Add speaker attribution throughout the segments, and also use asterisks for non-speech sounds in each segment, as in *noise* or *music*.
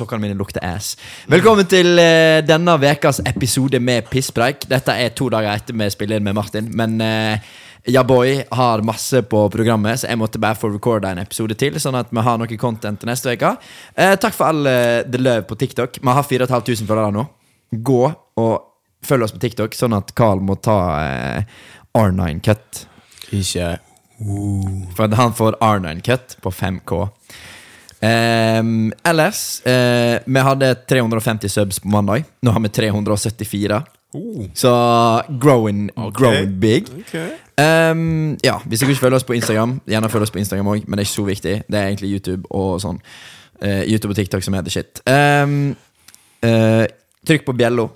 Speaker 1: sokkene mine lukter ass. Velkommen til uh, denne ukas episode med pisspreik. Dette er to dager etter vi spiller inn med Martin, men uh, ja, boy har masse på programmet, så jeg måtte bare få recorda en episode til, sånn at vi har noe content til neste uke. Eh, takk for all uh, the love på TikTok. Vi har 4500 følgere nå. Gå og følg oss på TikTok, sånn at Carl må ta uh, R9-cut.
Speaker 2: Ikke
Speaker 1: For han får R9-cut på 5K. Ehm, ellers uh, Vi hadde 350 subs på mandag. Nå har vi 374.
Speaker 2: oh.
Speaker 1: Så growing, growing big.
Speaker 2: Okay.
Speaker 1: Um, ja, Hvis dere ikke følger oss på Instagram, gjerne følg oss på Instagram òg, men det er ikke så viktig. Det er egentlig YouTube og sånn. uh, YouTube og TikTok som heter shit. Um, uh, trykk på bjella,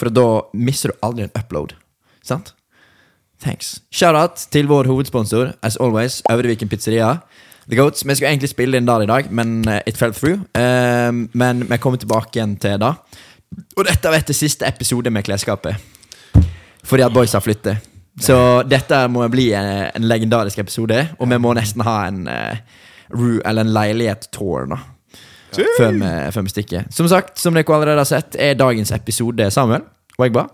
Speaker 1: for da mister du aldri en upload. Sant? Thanks. Shout-out til vår hovedsponsor, as always, Øvreviken Pizzeria. The Goats. Vi skulle egentlig spille inn der i dag, men eh, it fell through. Ehm, men vi kommer tilbake igjen til det. Og dette vet det siste episode med Klesskapet. Fordi at boys har flyttet. Så dette må bli en, en legendarisk episode, og vi må nesten ha en uh, ru, eller en leilighet-tour, da. Før vi, før vi stikker. Som sagt, som dere allerede har sett, er dagens episode Samuel. Wagba.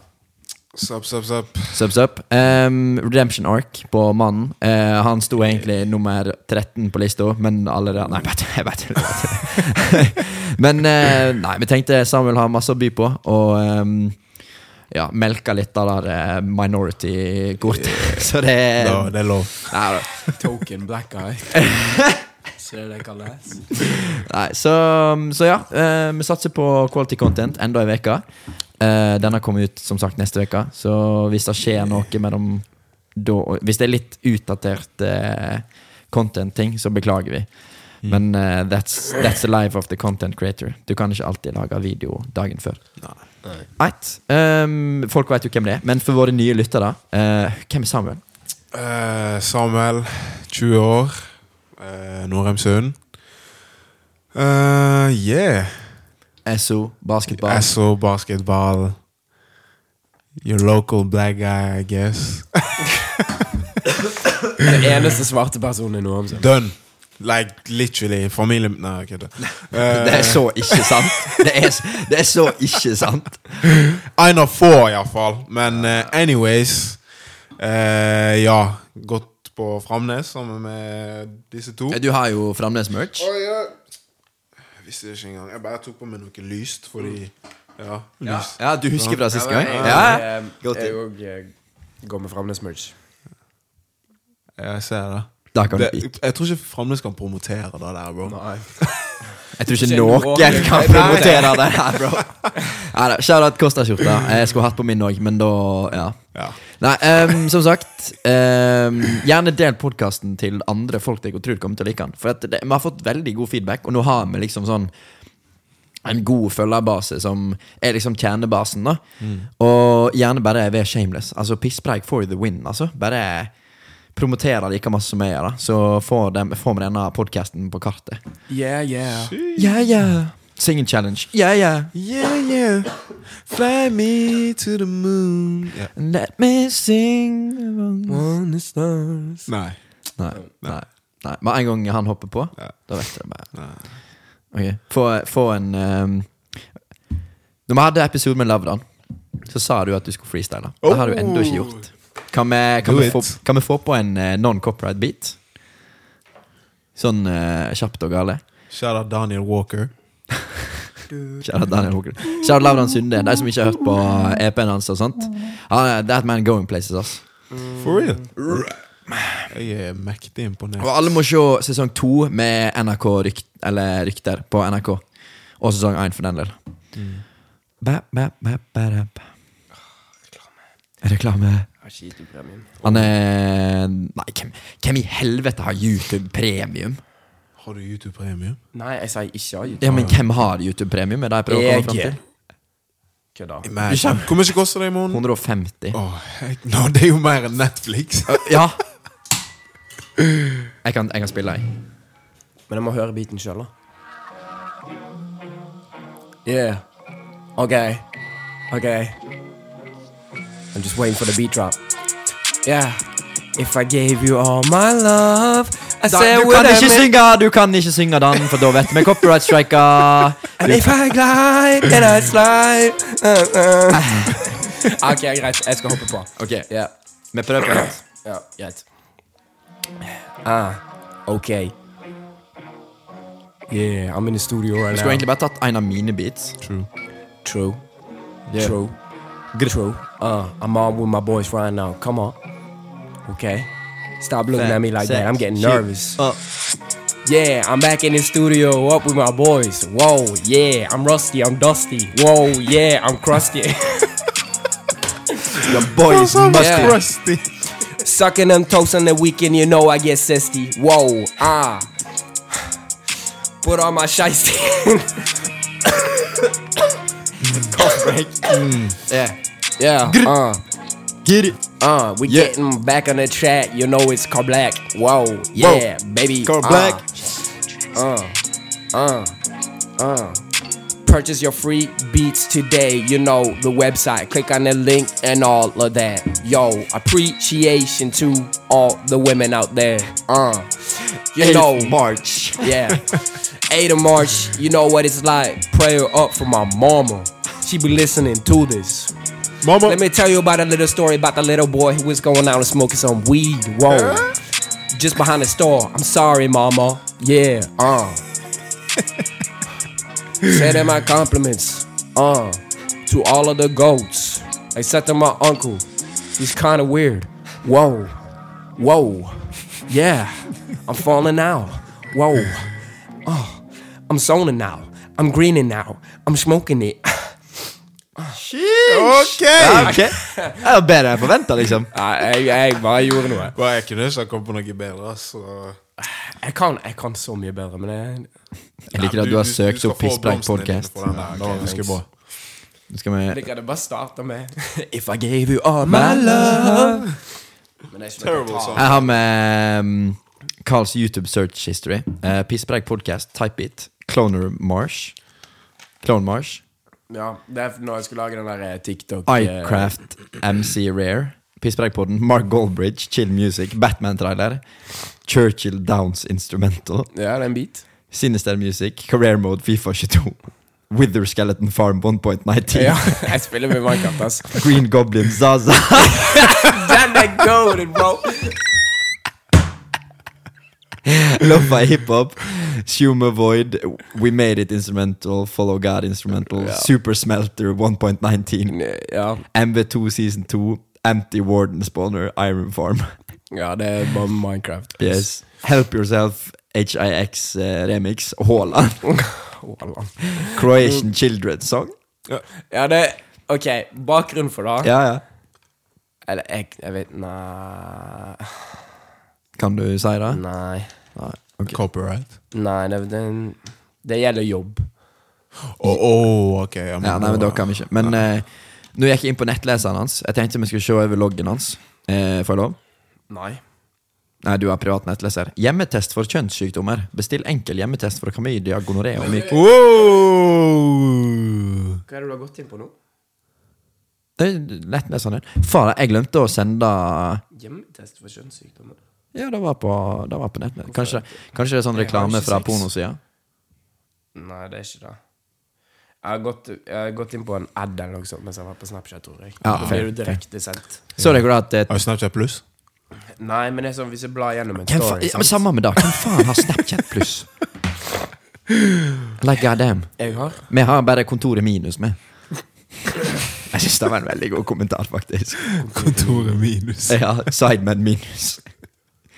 Speaker 2: Sup, sup, sup.
Speaker 1: Sup, sup. Um, Redemption Ark på mannen. Uh, han sto egentlig nummer 13 på lista, men allerede Nei, vet, jeg vet, vet. *laughs* Men uh, nei, vi tenkte Samuel har masse å by på, og um, ja, melka litt av det der minority-kortet. *laughs* Så det
Speaker 2: Da, det er lov.
Speaker 1: Nei.
Speaker 3: Token black guy. *laughs* Så det er det det kalles. *laughs*
Speaker 1: Nei, så, så ja, eh, vi satser på quality content enda ei uke. Den denne kommer ut som sagt neste uke, så hvis det skjer noe mellom da Hvis det er litt utdatert eh, content-ting, så beklager vi. Men eh, that's, that's the life of the content creator. Du kan ikke alltid lage video dagen før. Right. Um, folk vet jo hvem det er, men for våre nye lyttere, uh, hvem er Samuel?
Speaker 2: Uh, Samuel, 20 år. Uh, Norheimsund. Uh, yeah.
Speaker 1: SO, basketball.
Speaker 2: SO, basketball. Your local black guy, I guess. *laughs*
Speaker 3: Den eneste svarte personen i Norheimsund.
Speaker 2: Done. Like literally. Familie Nei, jeg *laughs* kødder.
Speaker 1: Det er så ikke sant. Det er, det er så ikke sant. *laughs*
Speaker 2: En av få, iallfall. Men uh, anyways uh, Ja. Gått på Framnes sammen med disse to.
Speaker 1: Du har jo Framnes-merch.
Speaker 2: Oh, ja. Jeg visste det ikke engang. Jeg bare tok på meg noe lyst fordi Ja, lys.
Speaker 1: Ja, du husker fra sist gang? Ja,
Speaker 3: jeg, òg eh, går med Framnes merch.
Speaker 2: Jeg ser det.
Speaker 1: Da kan
Speaker 2: det jeg tror ikke Framnes kan promotere det der, bro.
Speaker 3: Nei.
Speaker 1: Jeg tror ikke noen kan promotere det her, bro. Neida, Shout-out Costa-skjorta. Jeg skulle hatt på min òg, men da Ja.
Speaker 2: Ja.
Speaker 1: Nei, um, som sagt Um, Gjerne del podkasten til andre folk dere tror kommer til å like den. For at det, vi har fått veldig god feedback, og nå har vi liksom sånn en god følgerbase som er liksom kjernebasen. da Og gjerne bare være shameless. Altså pisspreik for the win. Altså Bare promotere like masse som jeg gjør, da så får, vi får vi denne podkasten på kartet.
Speaker 3: Yeah, yeah.
Speaker 1: Yeah, yeah. Singing challenge. Yeah, yeah.
Speaker 2: Yeah, yeah. Fly me to the moon. Ja.
Speaker 1: Let me sing
Speaker 3: On the stars.
Speaker 2: Nei.
Speaker 1: Nei, nei, nei. Med en gang han hopper på,
Speaker 2: Ja.
Speaker 1: da vet jeg bare.
Speaker 2: Nei.
Speaker 1: Ok, Få, få en um, Når vi hadde episode med Lavdan, så sa du at du skulle freestyle. Det har du ennå ikke gjort. Kan vi, kan vi, få, kan vi få på en eh, non-copyright beat? Sånn uh, kjapt og gale.
Speaker 2: Shout out Daniel Walker.
Speaker 1: Kjære Daniel Håkon. Kjære Lavdan Sunde. De som ikke har hørt på EP-en hans og sånt. Er that man going places, ass.
Speaker 2: For real. Jeg er mektig imponert.
Speaker 1: Og alle må se sesong to med NRK rykt, eller Rykter på NRK. Og sesong én, for den del. Ba, ba, ba, ba, ba. Reklame.
Speaker 3: Reklame.
Speaker 1: Han er Nei, hvem, hvem i helvete har YouTube Premium?
Speaker 2: Har du YouTube Premium?
Speaker 3: Nei, jeg sier ikke har YouTube.
Speaker 1: Ja, men hvem har YouTube Premium? Er det jeg prøver å komme fram til?
Speaker 3: Kødda.
Speaker 2: Hvor mye koster det i måneden?
Speaker 1: 150.
Speaker 2: Oh, jeg, nå, det er jo mer enn Netflix.
Speaker 1: Ja. Jeg kan, jeg kan spille, jeg.
Speaker 3: Men jeg må høre beaten sjøl, da. Yeah. OK. OK. I'm just waiting for the beat drop. Yeah. If I gave you all my love I
Speaker 1: Da,
Speaker 3: said
Speaker 1: du kan ikke
Speaker 3: make-
Speaker 1: synge Du kan ikke synge den, for da vet vi copyright striker.
Speaker 3: And if I glide, then I slide. Uh, uh. ok, greit. Jeg skal hoppe på.
Speaker 1: Ok,
Speaker 3: Ja.
Speaker 1: vi prøver på nytt.
Speaker 3: Ja, greit. Ah, ok. Yeah, I'm in the studio right
Speaker 1: Du
Speaker 3: now.
Speaker 1: skulle egentlig bare tatt en av mine beats.
Speaker 2: True.
Speaker 3: True.
Speaker 1: Yeah.
Speaker 3: True. True. Uh, I'm on with my boys right now. Come on. Okay. Stop looking at me like that. I'm getting nervous.
Speaker 1: Uh,
Speaker 3: Yeah, I'm back in the studio up with my boys. Whoa, yeah, I'm rusty, I'm dusty. Whoa, yeah, I'm crusty.
Speaker 1: your boys *laughs* must
Speaker 3: Yeah.
Speaker 1: be
Speaker 2: Rusty.
Speaker 3: Sucking them toast on the weekend, you know I get zesty. Whoa, ah. Put on my shiesty. *laughs*
Speaker 1: cough break. Yeah.
Speaker 3: yeah, uh,
Speaker 1: Get it.
Speaker 3: Uh, we
Speaker 1: Yeah.
Speaker 3: getting back on the track, you know it's called black. Whoa, yeah, baby.
Speaker 1: Call
Speaker 3: uh,
Speaker 1: black.
Speaker 3: Uh, uh, uh. Purchase your free beats today. You know the website. Click on the link and all of that. Yo, appreciation to all the women out there. Uh, you know,
Speaker 1: March.
Speaker 3: yeah. *laughs* 8 of March, you know what it's like. Prayer up for my mama. She be listening to this.
Speaker 2: Mama.
Speaker 3: Let me tell you about a little story about the little boy who was going out and smoking some weed. Whoa. Just behind the store. I'm sorry, mama. Yeah, uh. *laughs* Say them my compliments. Uh. To all of the goats. Except to my uncle. He's kinda weird. Whoa. Whoa. Yeah. I'm falling now. Whoa. Oh. I'm zoning now. I'm greening now. I'm smoking it.
Speaker 2: Ok!
Speaker 1: Ja, ok. Det var bedre enn jeg forventa, liksom.
Speaker 3: Nei, jeg, jeg bare gjorde noe.
Speaker 2: Bare jeg kunne ikke kommet på noe bedre, Så.
Speaker 3: Jeg kan, jeg kan så mye bedre, men jeg,
Speaker 1: Jeg liker at du har søkt opp Pisspreik podcast. Nå skal vi
Speaker 3: jeg liker det bare starter med *laughs* If I gave you all my love Men det er ikke noe
Speaker 2: Terrible
Speaker 3: å ta.
Speaker 2: song.
Speaker 1: Jeg har med um, Carls YouTube search history. Uh, Pisspreik podcast, type it. Cloner Marsh. Clone Marsh.
Speaker 3: Ja, det er når jeg skulle lage den der eh, TikTok eh,
Speaker 1: iCraft, MC Rare. Pisspreikpodden, Mark Goldbridge, Chill Music, Batman-trailer. Churchill Downs Instrumental.
Speaker 3: Ja, det er en bit.
Speaker 1: Sinister Music, Career Mode, Fifa 22. Wither Skeleton Farm 1.19.
Speaker 3: Ja, jeg spiller med Minecraft, ass.
Speaker 1: Green Goblin Zaza. *laughs*
Speaker 3: Den er golden, bro! *laughs*
Speaker 1: Lo-fi hiphop. Schumer Void. We Made It Instrumental. Follow God Instrumental.
Speaker 3: Ja.
Speaker 1: Super Smelter 1.19.
Speaker 3: Ja,
Speaker 1: MV2 Season 2. Empty Warden Spawner. Iron Farm.
Speaker 3: ja det er bare Minecraft.
Speaker 1: Yes. Help Yourself. HIX uh, remix. Haaland. *laughs* Croatian Children Song.
Speaker 3: Ja, det Ok, bakgrunn for det
Speaker 1: Ja, ja.
Speaker 3: Eller, jeg, jeg vet Nei
Speaker 1: Kan du si det?
Speaker 3: Nei.
Speaker 1: Nei. ok.
Speaker 2: Copyright.
Speaker 3: Nei, det, det, det gjelder jobb.
Speaker 2: Å, å, ok. Ja,
Speaker 1: Ja, nei, men da kan vi ikke. Men eh, nå gikk jeg inn på nettleseren hans. Jeg tenkte vi skulle se over loggen hans. Eh, får jeg lov?
Speaker 3: Nei.
Speaker 1: Nei, du er privat nettleser. Hjemmetest for kjønnssykdommer. Bestill enkel hjemmetest for klamydia, gonoré og myk...
Speaker 2: Wow!
Speaker 3: Hva er det du har gått inn på nå?
Speaker 1: Det er Nettleseren din. Faen, jeg glemte å sende
Speaker 3: Hjemmetest for kjønnssykdommer.
Speaker 1: Ja, det var på, det var på nettet. Kanskje, kanskje det er sånn reklame fra pornosida?
Speaker 3: Nei, det er ikke det. Jeg har gått, jeg har gått inn på en ad eller noe sånt mens jeg var på Snapchat, tror jeg.
Speaker 1: Ja,
Speaker 3: da
Speaker 1: fair,
Speaker 3: blir du direkte sendt.
Speaker 1: Så dere at det...
Speaker 2: Har Snapchat Pluss?
Speaker 3: Nei, men det er sånn hvis jeg blar gjennom en story
Speaker 1: ja, men Samme med det. Hvem faen har Snapchat pluss? Like goddamn.
Speaker 3: Jeg har.
Speaker 1: Vi har bare kontoret minus med. Jeg syns det var en veldig god kommentar, faktisk.
Speaker 2: Kontoret minus.
Speaker 1: Ja, Sideman minus.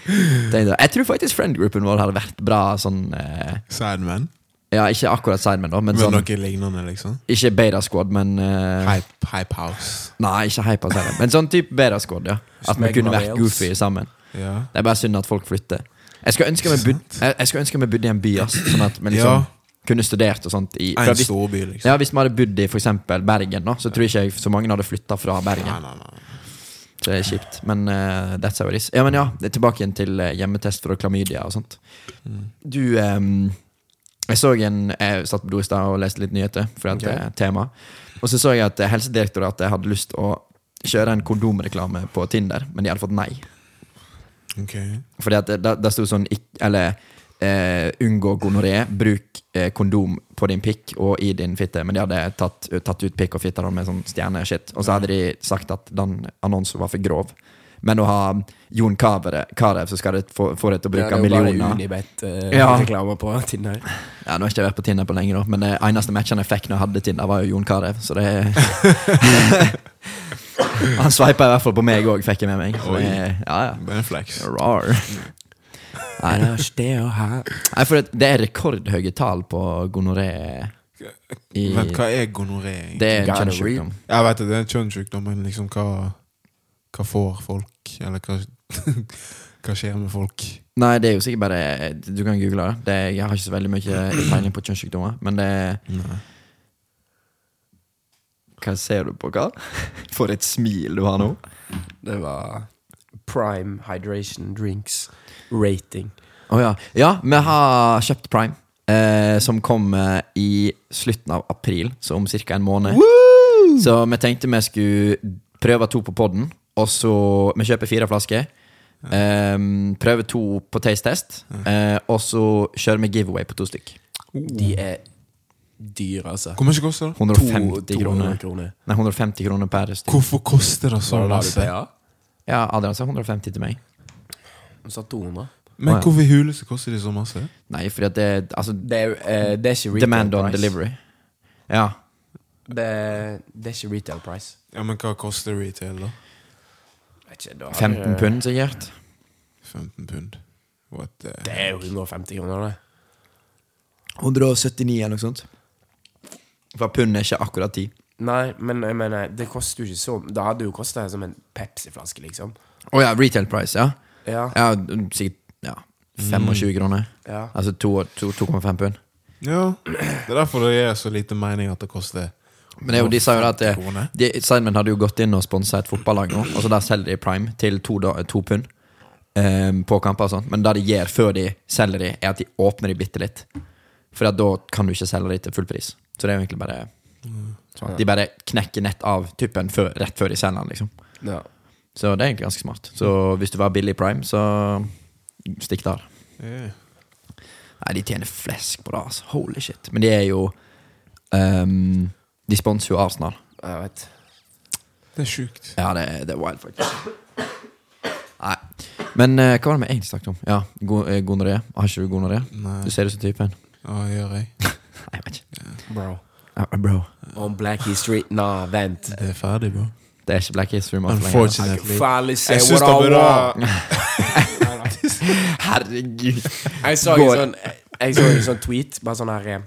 Speaker 1: Jeg. tror faktisk friendgruppen vår hadde vært bra sånn eh,
Speaker 2: Sideman.
Speaker 1: Ja, ikke akkurat Sideman, da, men
Speaker 2: Men
Speaker 1: sånn
Speaker 2: noe lignende, liksom.
Speaker 1: Ikke Beta Squad, men eh,
Speaker 2: Hype, hype House.
Speaker 1: Nei, ikke Hype Sideman, men sånn type Beta Squad, ja. At vi kunne vært goofy sammen.
Speaker 2: Ja.
Speaker 1: Det er bare synd at folk flytter. Jeg skulle ønske vi bodde, bodde i en by, ass, sånn at vi liksom
Speaker 2: Ja.
Speaker 1: kunne studert og sånt i
Speaker 2: En
Speaker 1: hvis,
Speaker 2: storby, liksom.
Speaker 1: ja, hvis vi hadde bodd i for eksempel Bergen, da, så tror jeg ikke jeg så mange hadde flytta fra Bergen.
Speaker 2: Nei, nei, nei.
Speaker 1: Så det er kjipt. Men uh, that's how it is. Ja, men ja, det tilbake igjen til eh, hjemmetest for klamydia og sånt. Du um, Jeg så en Jeg satt på do i stad og leste litt nyheter, for det er et tema. Og så så jeg at eh, Helsedirektoratet hadde lyst å kjøre en kondomreklame på Tinder, men de hadde fått nei.
Speaker 2: Okay.
Speaker 1: Fordi at det, det, det sto sånn Eller eh, unngå gonoré, bruk eh, kondom på din pikk og i din fitte. Men de hadde tatt, tatt ut pikk og fitte med sånn stjerneskitt. Og så hadde de sagt at den annonsen var for grov. Men å ha Jon Carew, så skal det få, få deg til å bruke millioner.
Speaker 3: Ja, det er jo bare
Speaker 1: millioner.
Speaker 3: Unibet-reklamer
Speaker 1: Ja.
Speaker 3: på Tinder.
Speaker 1: Ja, Nå har jeg ikke vært på Tinder på lenge, da, men det eneste matchen jeg fikk når jeg hadde Tinder, var jo Jon Carew. Så det *laughs* Han sveipa i hvert fall på meg òg, fikk jeg med meg.
Speaker 2: Oi.
Speaker 1: det, ja, ja.
Speaker 2: Bare en flex.
Speaker 1: Rar. Nei, Nei, for det, det er rekordhøye tall på gonoré. I-
Speaker 2: Vent, hva er gonoré?
Speaker 1: Det er en kjønnssykdom.
Speaker 2: Jeg vet det, det er en kjønnssykdom, men liksom hva Hva får folk? Eller hva *laughs* Hva skjer med folk?
Speaker 1: Nei, det er jo sikkert bare Du kan google det. det jeg har ikke så veldig mye peiling på kjønnssykdommer, men det
Speaker 2: Nei.
Speaker 1: Hva ser du på, hva? *laughs* For et smil du har nå.
Speaker 3: Det var Prime Hydration Drinks Rating.
Speaker 1: Å ja. ja, vi har kjøpt Prime, eh, som kommer i slutten av april, så om ca. en måned. Så vi tenkte vi skulle prøve to på podden, og så Vi kjøper fire flasker. Eh, prøve to på taste-test, eh, og så kjører vi giveaway på to stykk.
Speaker 3: De er dyre, altså.
Speaker 2: Hvor mye koster det?
Speaker 1: 150 kroner.
Speaker 3: kroner.
Speaker 1: Nei, 150 kroner per stykk.
Speaker 2: Hvorfor koster det så
Speaker 3: Hva ja?
Speaker 1: Adrian sa 150 til meg.
Speaker 3: Hun sa 200.
Speaker 2: Men
Speaker 1: Å, ja.
Speaker 2: hvorfor i huleste koster de så masse?
Speaker 1: Nei, fordi at det Altså,
Speaker 3: Det er, eh, det er ikke retail
Speaker 1: demand on
Speaker 3: price.
Speaker 1: delivery. Ja.
Speaker 3: Det, det er ikke retail price.
Speaker 2: Ja, men hva koster retail, da?
Speaker 3: Vet ikke, da har
Speaker 1: 15
Speaker 3: jeg-
Speaker 1: pund, sikkert.
Speaker 2: 15 pund. What the
Speaker 3: Det er jo 150 kroner, det.
Speaker 1: 179 eller noe sånt. For pund er ikke akkurat 10.
Speaker 3: Nei, men jeg mener, det koster jo ikke så Det hadde jo kosta som en Pepsi-flaske, liksom.
Speaker 1: Å ja, retail price, ja.
Speaker 3: Ja.
Speaker 1: Ja, sikkert ja, 25 kroner.
Speaker 3: ja.
Speaker 1: Altså to- to- 2,5 pund.
Speaker 2: Ja, det er derfor det gir så lite mening at det koster
Speaker 1: Men det er jo, de sa jo det at det, de, Sidemen hadde jo gått inn og sponsa et fotballag nå, og så der selger de Prime til to, da, to pund um, på kamper og sånn. Men det de gjør før de selger de, er at de åpner de bitte litt. For at da kan du ikke selge de til full pris. Så det er jo egentlig bare sånn at De bare knekker nett av typen før, rett før de selger den, liksom.
Speaker 3: ja.
Speaker 1: Så det er egentlig ganske smart. Så hvis du var billig Prime, så stikk der.
Speaker 2: Yeah.
Speaker 1: Nei, de tjener flesk på det, altså. Holy shit. Men de er jo um, De sponser jo Arsenal.
Speaker 3: Jeg vet.
Speaker 2: Det er sjukt.
Speaker 1: Ja, det, det er wild, faktisk. Nei. Men uh, hva var det vi egentlig snakket om? Ja, eh, gonoré. Har ikke du gonoré? Du ser ut som typen.
Speaker 2: Ja, gjør jeg? *laughs*
Speaker 1: Nei, jeg vet ikke.
Speaker 3: Bro.
Speaker 1: Ja, bro.
Speaker 3: On Black History Nah, vent.
Speaker 2: Det er ferdig, bro.
Speaker 1: Det er ikke Black History Month lenger.
Speaker 2: Unfortunately. Jeg syns det
Speaker 3: I
Speaker 2: burde. *laughs* *laughs*
Speaker 1: Herregud.
Speaker 3: Jeg så en sånn Jeg så en sånn tweet Bare sånn her eh,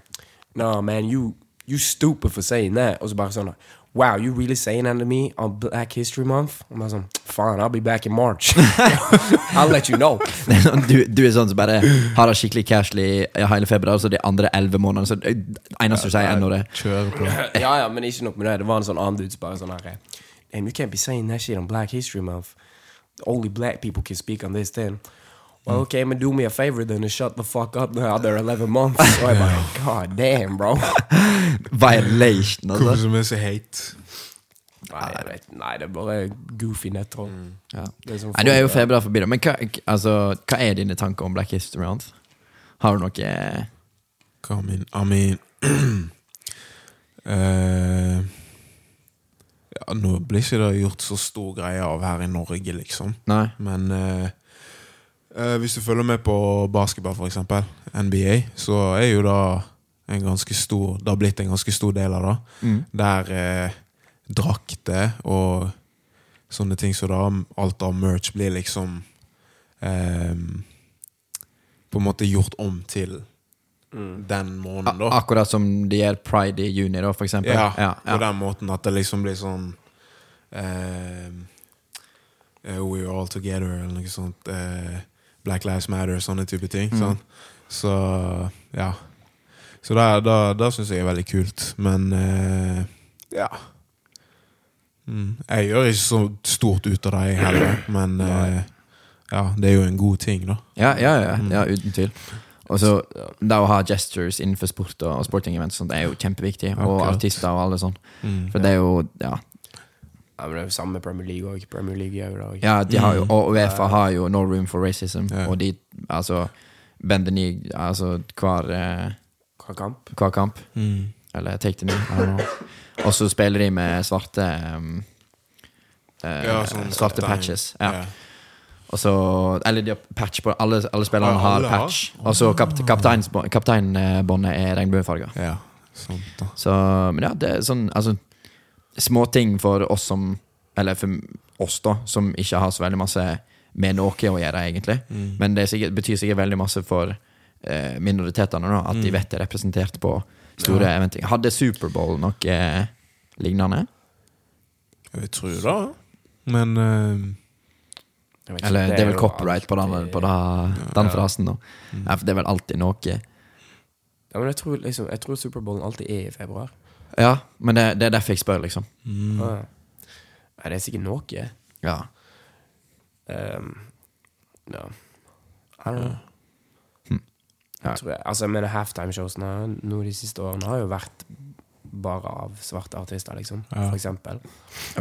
Speaker 3: No man, you You stupid for saying that Og så bare sånn Wow, you really saying that to me On Black History Month? Og jeg sånn Fine, I'll be back in March. *laughs* I'll let you know. *laughs*
Speaker 1: Du, du er sånn som bare har det skikkelig casually i hele februar, så de andre elleve månedene så det eneste du sier, er når det
Speaker 2: Kjøre på.
Speaker 3: Ja, ja, men ikke nok med det. Det var en sånn annen dude som bare sånn her eh, And you can't be saying that shit on Black History Month. Only black people can speak on this then Well, okay, men do me a favor then and shut the fuck up the other 11 months. So I'm like, god damn, bro. *laughs*
Speaker 1: Violation,
Speaker 2: Hvorfor som er så hate?
Speaker 3: Nei, jeg vet, nei, det er bare goofy nettroll.
Speaker 1: Ja.
Speaker 3: Det er sånn
Speaker 1: Nei, du er jo februar forbi, da. Men hva, altså, hva er dine tanker om Black History Month? Har du noe eh,
Speaker 2: Hva min I mean uh, *clears throat* Ja, nå blir ikke det gjort så stor greie av her i Norge, liksom.
Speaker 1: Nei?
Speaker 2: Men eh, eh, hvis du følger med på basketball, for eksempel, NBA, så er jo da en ganske stor Det har blitt en ganske stor del av det.
Speaker 1: Mm.
Speaker 2: Der eh, drakter og sånne ting som da, alt av merch blir liksom eh, På en måte gjort om til den måneden, da.
Speaker 1: Akkurat som de gjør pride i juni, da, for eksempel.
Speaker 2: Ja,
Speaker 1: ja,
Speaker 2: på den måten at det liksom blir sånn eh, eh, We're all together, eller noe sånt. eh, Black Lives Matter, og sånne type ting.
Speaker 1: Mm.
Speaker 2: Så ja. Så det, det, det syns jeg er veldig kult. Men eh, ja. Mm. Jeg gjør ikke så stort ut av det, jeg heller. Men eh, ja, det er jo en god ting, da.
Speaker 1: Ja, ja, ja,
Speaker 2: Mm.
Speaker 1: ja uten tvil. Og så Det å ha gestures innenfor sport og, sporting events sånt, er jo kjempeviktig. Og
Speaker 2: okay.
Speaker 1: artister og alle sånn.
Speaker 2: Mm.
Speaker 1: For det er jo Ja,
Speaker 3: Ja, men det er jo samme med Premier League òg. Premier League gjør det òg.
Speaker 1: ja de har jo Og Uefa har jo No Room for Racism,
Speaker 2: Ja.
Speaker 1: og de Altså bend the knee, altså hver, eh,
Speaker 3: Hva kamp?
Speaker 1: hver kamp.
Speaker 2: Mm.
Speaker 1: Eller take the knee. Og så spiller de med svarte um, eh,
Speaker 2: Ja, sånn
Speaker 1: Svarte
Speaker 2: sånn.
Speaker 1: patches. Ja. Og så Eller de har patch på Alle, alle spillerne
Speaker 2: Ja,
Speaker 1: har
Speaker 2: alle
Speaker 1: patch. Og så kapt, kapteinsbå- kapteinbåndet er regnbuefarga.
Speaker 2: ja. Sant, da.
Speaker 1: Så Men ja, det er sånn Altså, småting for oss som Eller for oss, da, som ikke har så veldig masse med noe å gjøre, egentlig.
Speaker 2: Mm.
Speaker 1: Men det er sikkert, betyr sikkert veldig masse for eh, minoritetene, da, at de vet de er representert på store
Speaker 2: Ja.
Speaker 1: eventer. Hadde Superbowl noe eh, lignende?
Speaker 2: Jeg tror tro det. Men eh,
Speaker 3: ikke,
Speaker 1: Eller det er vel copyright på den, på da, den
Speaker 2: Ja.
Speaker 1: frasen, da. Ja, for det er vel alltid noe.
Speaker 3: Ja, men jeg tror, liksom, jeg tror Superbowlen alltid er i februar.
Speaker 1: Ja, men det, det er derfor jeg spør, liksom.
Speaker 2: mm.
Speaker 3: Ah, ja. Nei, det er sikkert noe.
Speaker 1: Ja.
Speaker 3: Um, ja. I don't know.
Speaker 1: Hm. Ja.
Speaker 3: Jeg tror jeg, altså, jeg mener halftime-showsene nå de siste årene har jo vært bare av svarte artister, liksom.
Speaker 2: Ja.
Speaker 3: For eksempel.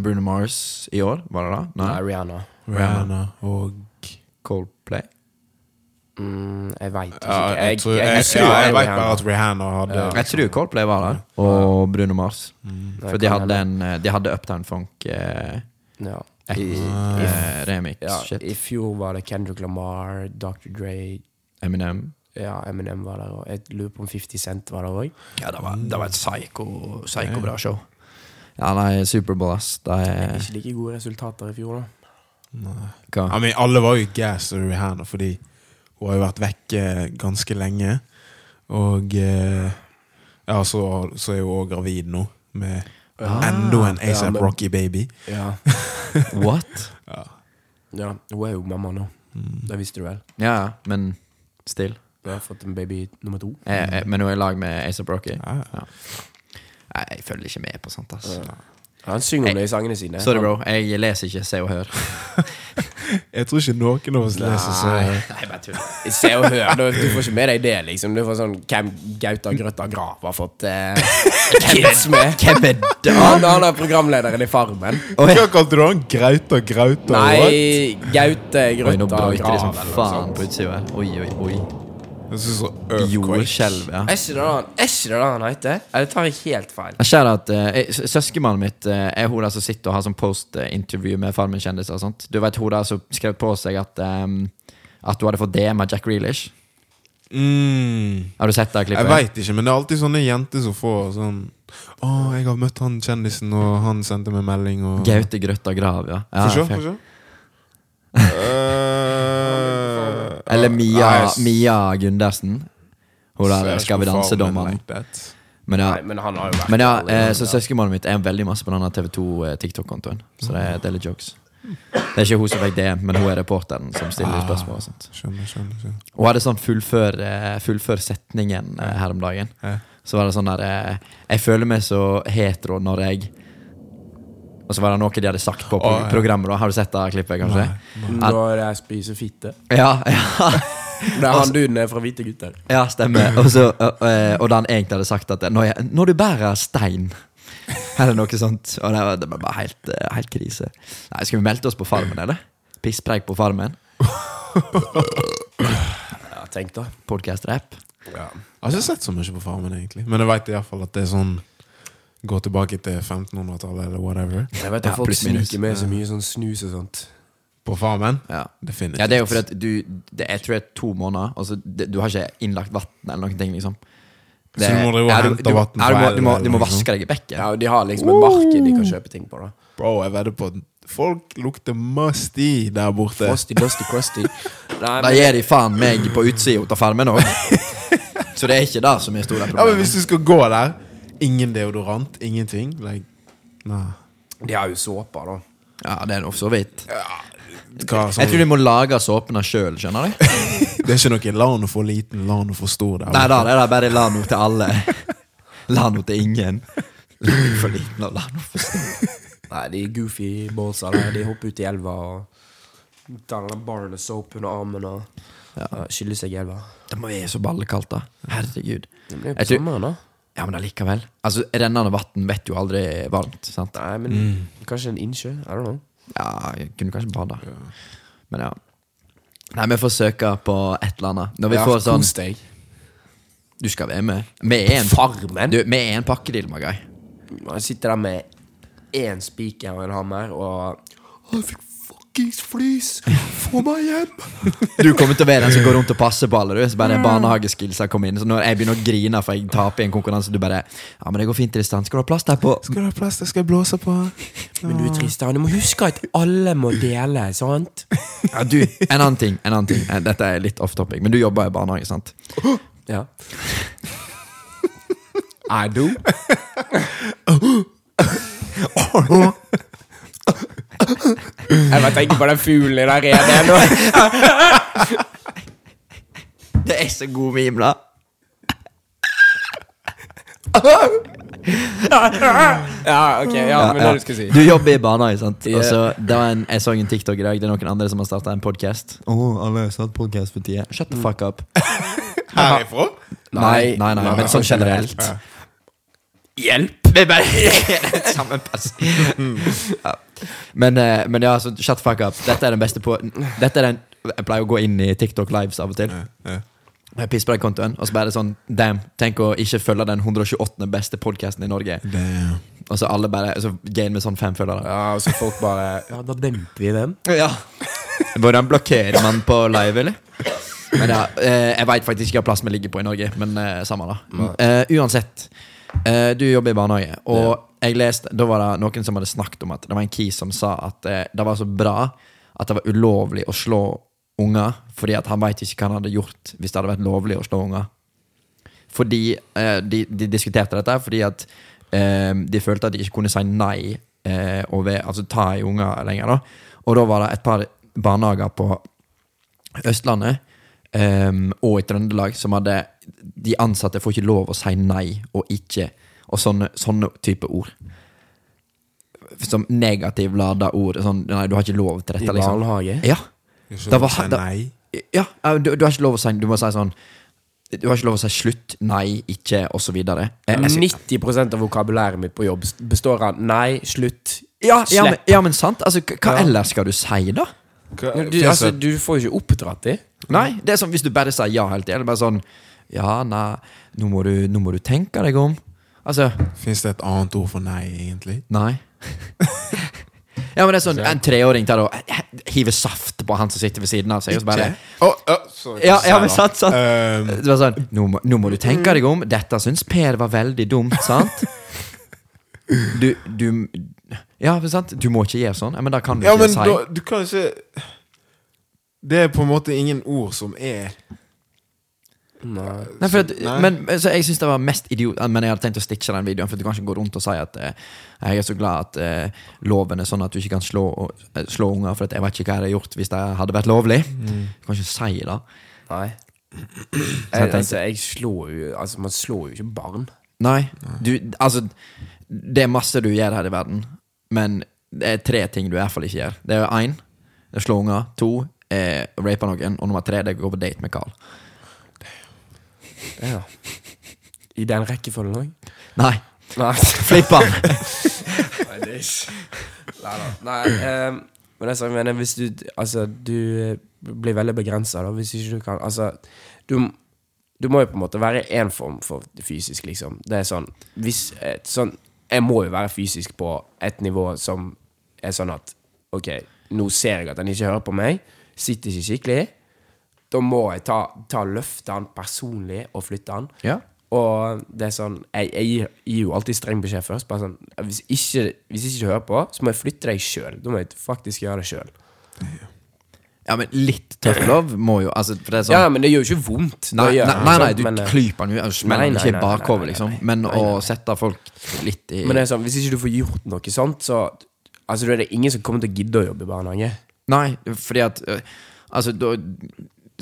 Speaker 1: Bruno Mars i år, var det da?
Speaker 3: Nei,
Speaker 1: Nei.
Speaker 3: Rihanna.
Speaker 2: Rihanna og
Speaker 1: Coldplay?
Speaker 3: Mm, jeg veit ikke.
Speaker 2: ja, jeg, tror, jeg,
Speaker 3: jeg,
Speaker 2: jeg,
Speaker 3: tror
Speaker 2: ja,
Speaker 3: det
Speaker 2: jeg vet bare at Rihanna hadde
Speaker 3: Ja.
Speaker 1: Jeg tror Coldplay var der, og Bruno Mars.
Speaker 2: Mm.
Speaker 1: For de hadde, en, de hadde Uptown Funk eh,
Speaker 3: ja.
Speaker 1: X,
Speaker 3: I,
Speaker 1: eh, remix.
Speaker 3: ja,
Speaker 1: Shit.
Speaker 3: I fjor var det Kendrick Lamar, Dr. Dre
Speaker 1: Eminem.
Speaker 3: Ja, Eminem var der, og jeg lurer på om 50 Cent var der òg.
Speaker 1: Ja, det var, det var et psycho, psycho bra show. Ja, nei, Superbowl, ass. Det er
Speaker 3: Ikke like gode resultater i fjor, da.
Speaker 2: Nei.
Speaker 1: Hva?
Speaker 2: I mean, alle var jo gass over Rihanna, fordi hun har jo vært vekke ganske lenge. Og eh, ja, så, så er hun òg gravid nå, med
Speaker 1: Ah.
Speaker 2: enda en ASAP
Speaker 3: ja,
Speaker 2: Rocky baby.
Speaker 3: Ja. *laughs*
Speaker 1: What?
Speaker 2: Ja.
Speaker 3: ja. Hun er jo mamma nå.
Speaker 2: Mm.
Speaker 3: Det visste du vel?
Speaker 1: Ja, men still.
Speaker 3: Du har fått en baby nummer to.
Speaker 1: Jeg, jeg, men hun er i lag med ASAP Rocky?
Speaker 2: Ja.
Speaker 1: Jeg følger ikke med på sånt, ass.
Speaker 3: Ja. Han synger om det i sangene sine.
Speaker 1: Sorry, bro. Jeg leser ikke Se og Hør. *laughs*
Speaker 2: Jeg tror ikke noen av oss leser så
Speaker 3: Nei.
Speaker 1: Nei, bare tull.
Speaker 3: Se og hør, *laughs* du, du får ikke med deg det, liksom. Du får sånn Hvem Gauta Grøtta Grav har fått eh, kids med.
Speaker 1: Hvem er *laughs* det?
Speaker 3: Han, han er programlederen i Farmen.
Speaker 2: Hva kalte du han? Grauta? Grauta?
Speaker 3: Nei, Gaute
Speaker 1: oi, nå
Speaker 3: Grøtta
Speaker 1: brøyter de som faen på utsida. Oi, oi, oi. Jordskjelv, ja.
Speaker 3: Er ikke det han, er ikke det han heter? Eller tar jeg helt feil?
Speaker 1: Jeg ser at uh, Søskenmannen mitt uh, er hun der som sitter og har sånn post-intervju med Farmen-kjendiser. og sånt Du vet hun der som skrev på seg at um, At hun hadde fått DM av Jack Grealish?
Speaker 2: Mm.
Speaker 1: Har du sett det klippet?
Speaker 2: Jeg veit ikke, men det er alltid sånne jenter som får sånn Å, jeg har møtt han kjendisen, og han sendte meg melding, og
Speaker 1: Gaute Grøtta Grav, ja. ja
Speaker 2: Få se, *laughs*
Speaker 1: Eller Mia,
Speaker 2: nei,
Speaker 1: Mia Gundersen. Hun der Skal vi danse-dommeren.
Speaker 2: like.
Speaker 1: Men ja,
Speaker 3: Nei, men han har jo vært
Speaker 1: men ja eh, så søskenbarnet mitt er veldig masse på denne TV2 eh, TikTok-kontoen. Så det er, det er litt jokes. Det er ikke hun som fikk det, men hun er reporteren som stiller
Speaker 2: Ah.
Speaker 1: spørsmål. og sånt
Speaker 2: Skjønner, skjønner. skjønner.
Speaker 1: Hun hadde sånn fullfør, eh, fullfør setningen eh, her om dagen. Så var det sånn der eh, Jeg føler meg så hetero når jeg Og så var det noe de hadde sagt på pro programmet. da Har du sett det klippet, kanskje?
Speaker 2: Nei,
Speaker 3: Når jeg spiser fitte.
Speaker 1: Ja, ja, *laughs*
Speaker 3: Det er han duden fra Hvite gutter.
Speaker 1: ja stemmer. Og, så, og, da han egentlig hadde sagt at når, jeg, når du bærer stein Eller noe sånt. Og det var, det var bare helt, eh, helt krise. Nei, Skal vi melde oss på Farmen, eller? Pisspreik på Farmen?
Speaker 3: Ja, tenk da.
Speaker 1: Podcast-rap?
Speaker 3: Ja.
Speaker 2: Jeg har ikke sett så mye på Farmen, egentlig. Men jeg veit iallfall at det er sånn Gå tilbake til 1500-tallet, eller whatever.
Speaker 3: Jeg vet at
Speaker 1: Ja,
Speaker 3: folk sniker med så mye sånn snus og sånt.
Speaker 2: På Farmen?
Speaker 1: Ja.
Speaker 2: Definitivt.
Speaker 1: Ja, det er jo fordi at du det, Jeg tror det er to måneder, Altså, det, du har ikke innlagt vann eller noen ting, liksom.
Speaker 2: Så du må drive og hente
Speaker 1: du,
Speaker 2: vann
Speaker 1: du, må,
Speaker 2: elva,
Speaker 1: du må
Speaker 2: liksom.
Speaker 1: vaske deg i bekket.
Speaker 3: Ja, og De har liksom et marked de kan kjøpe ting på. da
Speaker 2: Bro, jeg vedder på folk lukter musty der borte.
Speaker 3: Frosty, dusty, crusty. *laughs*
Speaker 1: Da gir de faen meg på utsida av farmen òg. *laughs* Så det er ikke det som er store
Speaker 2: Ja, men hvis du skal gå der Ingen deodorant, ingenting. Like, nah.
Speaker 3: de har jo såper, da.
Speaker 1: Ja, det er noe for så vidt.
Speaker 2: Hva, sånn,
Speaker 1: Jeg tror de må lage såpene sjøl, skjønner du? *laughs*
Speaker 2: Det er ikke noe Lano *laughs* for liten, Lano for stor der.
Speaker 1: Nei da, det er bare Lano til alle. Lano til ingen. Lano for liten og Lano for stor.
Speaker 3: Nei, de goofy båsa der. De hopper ut i elva og tar den barnet soap under armen og ja. skyller seg i elva.
Speaker 1: Det må være så ballekaldt, da. Herregud.
Speaker 3: Det er jo på
Speaker 1: tror-
Speaker 3: sommeren, da.
Speaker 1: Ja, men allikevel. Altså, rennende vann vet jo aldri varmt. sant?
Speaker 3: Nei, men
Speaker 2: Mm.
Speaker 3: kanskje en innsjø? I don't know.
Speaker 1: Ja, jeg kunne kanskje bada. Men ja. Nei, vi får søke på et eller annet. Når vi
Speaker 3: Ja,
Speaker 1: får sånn
Speaker 3: Kos deg.
Speaker 1: Du skal være med. Vi er en,
Speaker 3: Farmen.
Speaker 1: du, vi er en pakkedeal, my guy.
Speaker 3: Han sitter der med én spiker og en hammer og Han fikk fuckings flis! Få meg hjem!
Speaker 1: Du kommer til å være den som går rundt og passer på alle. Du, så bare barnehageskillsa kommer inn Så når jeg begynner å grine for jeg taper i en konkurranse, du bare Ja, men det går fint Tristan. Skal du ha plass der på
Speaker 2: Skal du ha plass der? Skal jeg blåse på?
Speaker 3: Men du Tristan, du må huske at alle må dele, sant?
Speaker 1: Ja, du, En annen ting. en annen ting Eh, Dette er litt off topic, men du jobber i barnehage, sant?
Speaker 3: Ja. I do. *laughs* Jeg bare tenker på den fuglen der den nå.
Speaker 1: Det er så god meme, da.
Speaker 3: Ja, ok, ja, men det du skal si.
Speaker 1: Du jobber i barnehage, sant?
Speaker 3: Yeah.
Speaker 1: Og så, det var en, jeg så en TikTok i dag. Det er noen andre som har starta en podkast. Oh, alle har startet podcast for tida. Shut the fuck up. *laughs*
Speaker 2: Herifra?
Speaker 1: Nei, nei, nei, men sånn generelt.
Speaker 3: Hjelp!
Speaker 1: Er bare *laughs* samme person. Ja. Men, eh, men ja, så shut fuck up. Dette er den beste på Dette er den Jeg pleier å gå inn i TikTok Lives av og til.
Speaker 2: Ja.
Speaker 1: Jeg pisser på den kontoen, og så bare sånn Damn, tenk å ikke følge den 128. beste podkasten i Norge.
Speaker 2: Damn.
Speaker 1: Og så alle bare Så gain med sånn fem følgere.
Speaker 3: Ja, og så folk bare Ja, da demper vi den.
Speaker 1: Ja. Hvordan blokkerer man på live, eller? Men ja, eh, Jeg veit faktisk ikke hva plass vi ligger på i Norge, men eh, samme da. Eh, uansett, eh, du jobber i barnehage, og jeg leste Da var det noen som hadde snakket om at det var en kis som sa at eh, det var så bra at det var ulovlig å slå unger, fordi at han veit ikke hva han hadde gjort hvis det hadde vært lovlig å slå unger. Fordi eh, de, de diskuterte dette fordi at eh, de følte at de ikke kunne si nei eh, og ved, altså ta i unger lenger. da Og da var det et par barnehager på Østlandet eh, og i Trøndelag som hadde De ansatte får ikke lov å si nei og ikke, og sånne, sånne type ord. Som negativ lada ord. Sånn, nei, du har ikke lov til
Speaker 3: I
Speaker 1: dette, liksom.
Speaker 3: barnehage.
Speaker 1: Ja,
Speaker 2: Ikke
Speaker 1: var-
Speaker 2: si
Speaker 1: da-
Speaker 2: nei.
Speaker 1: ja, du, du har ikke lov å si Du må si sånn Du har ikke lov å si slutt, nei, ikke. Eh, sy-
Speaker 3: 90% av vokabulæret mitt på jobb består av nei, slutt,
Speaker 1: ja, ja, men, ja, men sant. Altså, hva hva
Speaker 3: Ja.
Speaker 1: ellers skal du si, da?
Speaker 2: Hva,
Speaker 3: Du, altså, du får jo ikke oppdratt dem.
Speaker 1: Nei, det er sånn Hvis du bare sier ja hele tiden, bare sånn Ja, nei, nå må du, nå må du tenke deg om. Altså
Speaker 2: Finnes det et annet ord for nei, egentlig?
Speaker 1: Nei. *laughs* ja, men det er sånn En treåring tar og hiver saft på han som sitter ved siden av seg, og så bare
Speaker 2: oh, oh, sorry,
Speaker 1: Ja, ja, men sant, sant.
Speaker 2: Um,
Speaker 1: Det var sånn nå må, nå må du tenke deg om. Dette syns Per var veldig dumt, sant? *laughs* Du, du Ja, sant? Du må ikke gjøre sånn. Ja, men da kan du
Speaker 2: ja,
Speaker 1: ikke
Speaker 2: men
Speaker 1: si
Speaker 2: da, du kan ikke Det er på en måte ingen ord som er
Speaker 3: Nei.
Speaker 1: Nei, for at,
Speaker 2: Nei.
Speaker 1: Men så Jeg synes det var mest idiot Men jeg hadde tenkt å stitche den videoen, for du kan ikke gå rundt og si at eh, jeg er så glad at eh, loven er sånn at du ikke kan slå, eh, slå unger, for at jeg vet ikke hva jeg hadde gjort hvis det hadde vært lovlig. Du kan ikke si det.
Speaker 3: Nei.
Speaker 1: jeg
Speaker 3: Jeg,
Speaker 1: tenkte-
Speaker 3: altså, jeg slår jo Altså, man slår jo ikke barn.
Speaker 1: Nei. Du, altså Det er masse du gjør her i verden, men det er tre ting du i hvert fall ikke gjør. Det er én slå unger. To er rape noen. Og nummer tre det er å gå på date med Carl.
Speaker 3: Ja. I den rekkefølgen òg?
Speaker 1: Nei,
Speaker 3: Nei.
Speaker 1: flipp han! *laughs*
Speaker 3: Nei, det er ikke Nei da. Nei, ehm, men det er sånn, jeg mener, hvis du Altså, du eh, blir veldig begrensa, da, hvis ikke du kan Altså, du Du må jo på en måte være én form for fysisk, liksom. Det er sånn Hvis et sånn Jeg må jo være fysisk på et nivå som er sånn at Ok, nå ser jeg at han ikke hører på meg. Sitter ikke skikkelig. Da må jeg ta, ta løfte han personlig og flytte han.
Speaker 1: Ja.
Speaker 3: Og det er sånn Jeg, jeg gir, gir jo alltid streng beskjed først. Bare sånn Hvis ikke, hvis ikke du hører på, så må jeg flytte deg sjøl. Da må jeg faktisk gjøre det sjøl.
Speaker 1: Ja, men litt tough love må jo altså, For det er sånn
Speaker 3: Ja, men det gjør jo ikke vondt.
Speaker 1: Nei, nei, nei, nei, du
Speaker 3: men, eh,
Speaker 1: klyper den jo smeller ikke
Speaker 3: bakover,
Speaker 1: liksom. Men å sette folk litt i
Speaker 3: men det er sånn, hvis ikke du får gjort noe sånt, så Altså, da er det ingen som kommer til å gidde å jobbe i barnehage.
Speaker 1: Nei, fordi at øh, Altså, da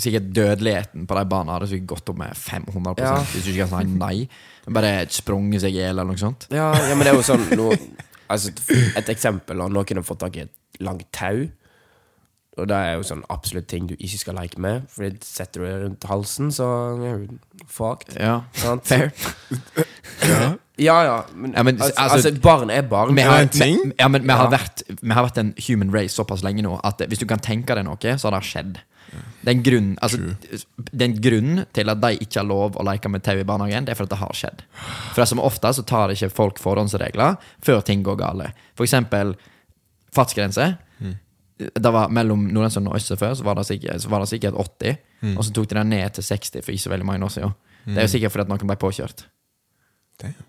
Speaker 1: Sikkert dødeligheten på de barna hadde sikkert gått opp med 500
Speaker 3: Ja.
Speaker 1: hvis du ikke kan si nei. Bare sprunget seg i hjel eller noe sånt.
Speaker 3: Ja, ja, men det er jo sånn nå, Altså, et eksempel. og Noen har fått tak i et langt tau. Og det er jo sånn absolutt ting du ikke skal leke med. For setter du det rundt halsen, så er du fucked.
Speaker 1: Ja,
Speaker 3: Sant?
Speaker 1: fair.
Speaker 3: Ja, ja. Men,
Speaker 1: Ja, men,
Speaker 3: altså,
Speaker 1: altså-
Speaker 3: altså, barn er barn.
Speaker 1: Vi har,
Speaker 2: det en ting?
Speaker 1: vi, ja, men vi har, vært, vi har vært en human race såpass lenge nå at hvis du kan tenke deg noe, så har det skjedd. Det er en grunn altså, Det er en grunn til at de ikke har lov å leke med tau i barnehagen. Det er for at det har skjedd. For som ofte så tar ikke folk forhåndsregler før ting går gale. For eksempel fartsgrense. Det var Mellom Nordensund og Østse før så var, det sikkert, så var det sikkert 80, og så tok de den ned til 60 for ikke så veldig mange år siden. Det er jo sikkert fordi at noen ble påkjørt.
Speaker 2: Damn.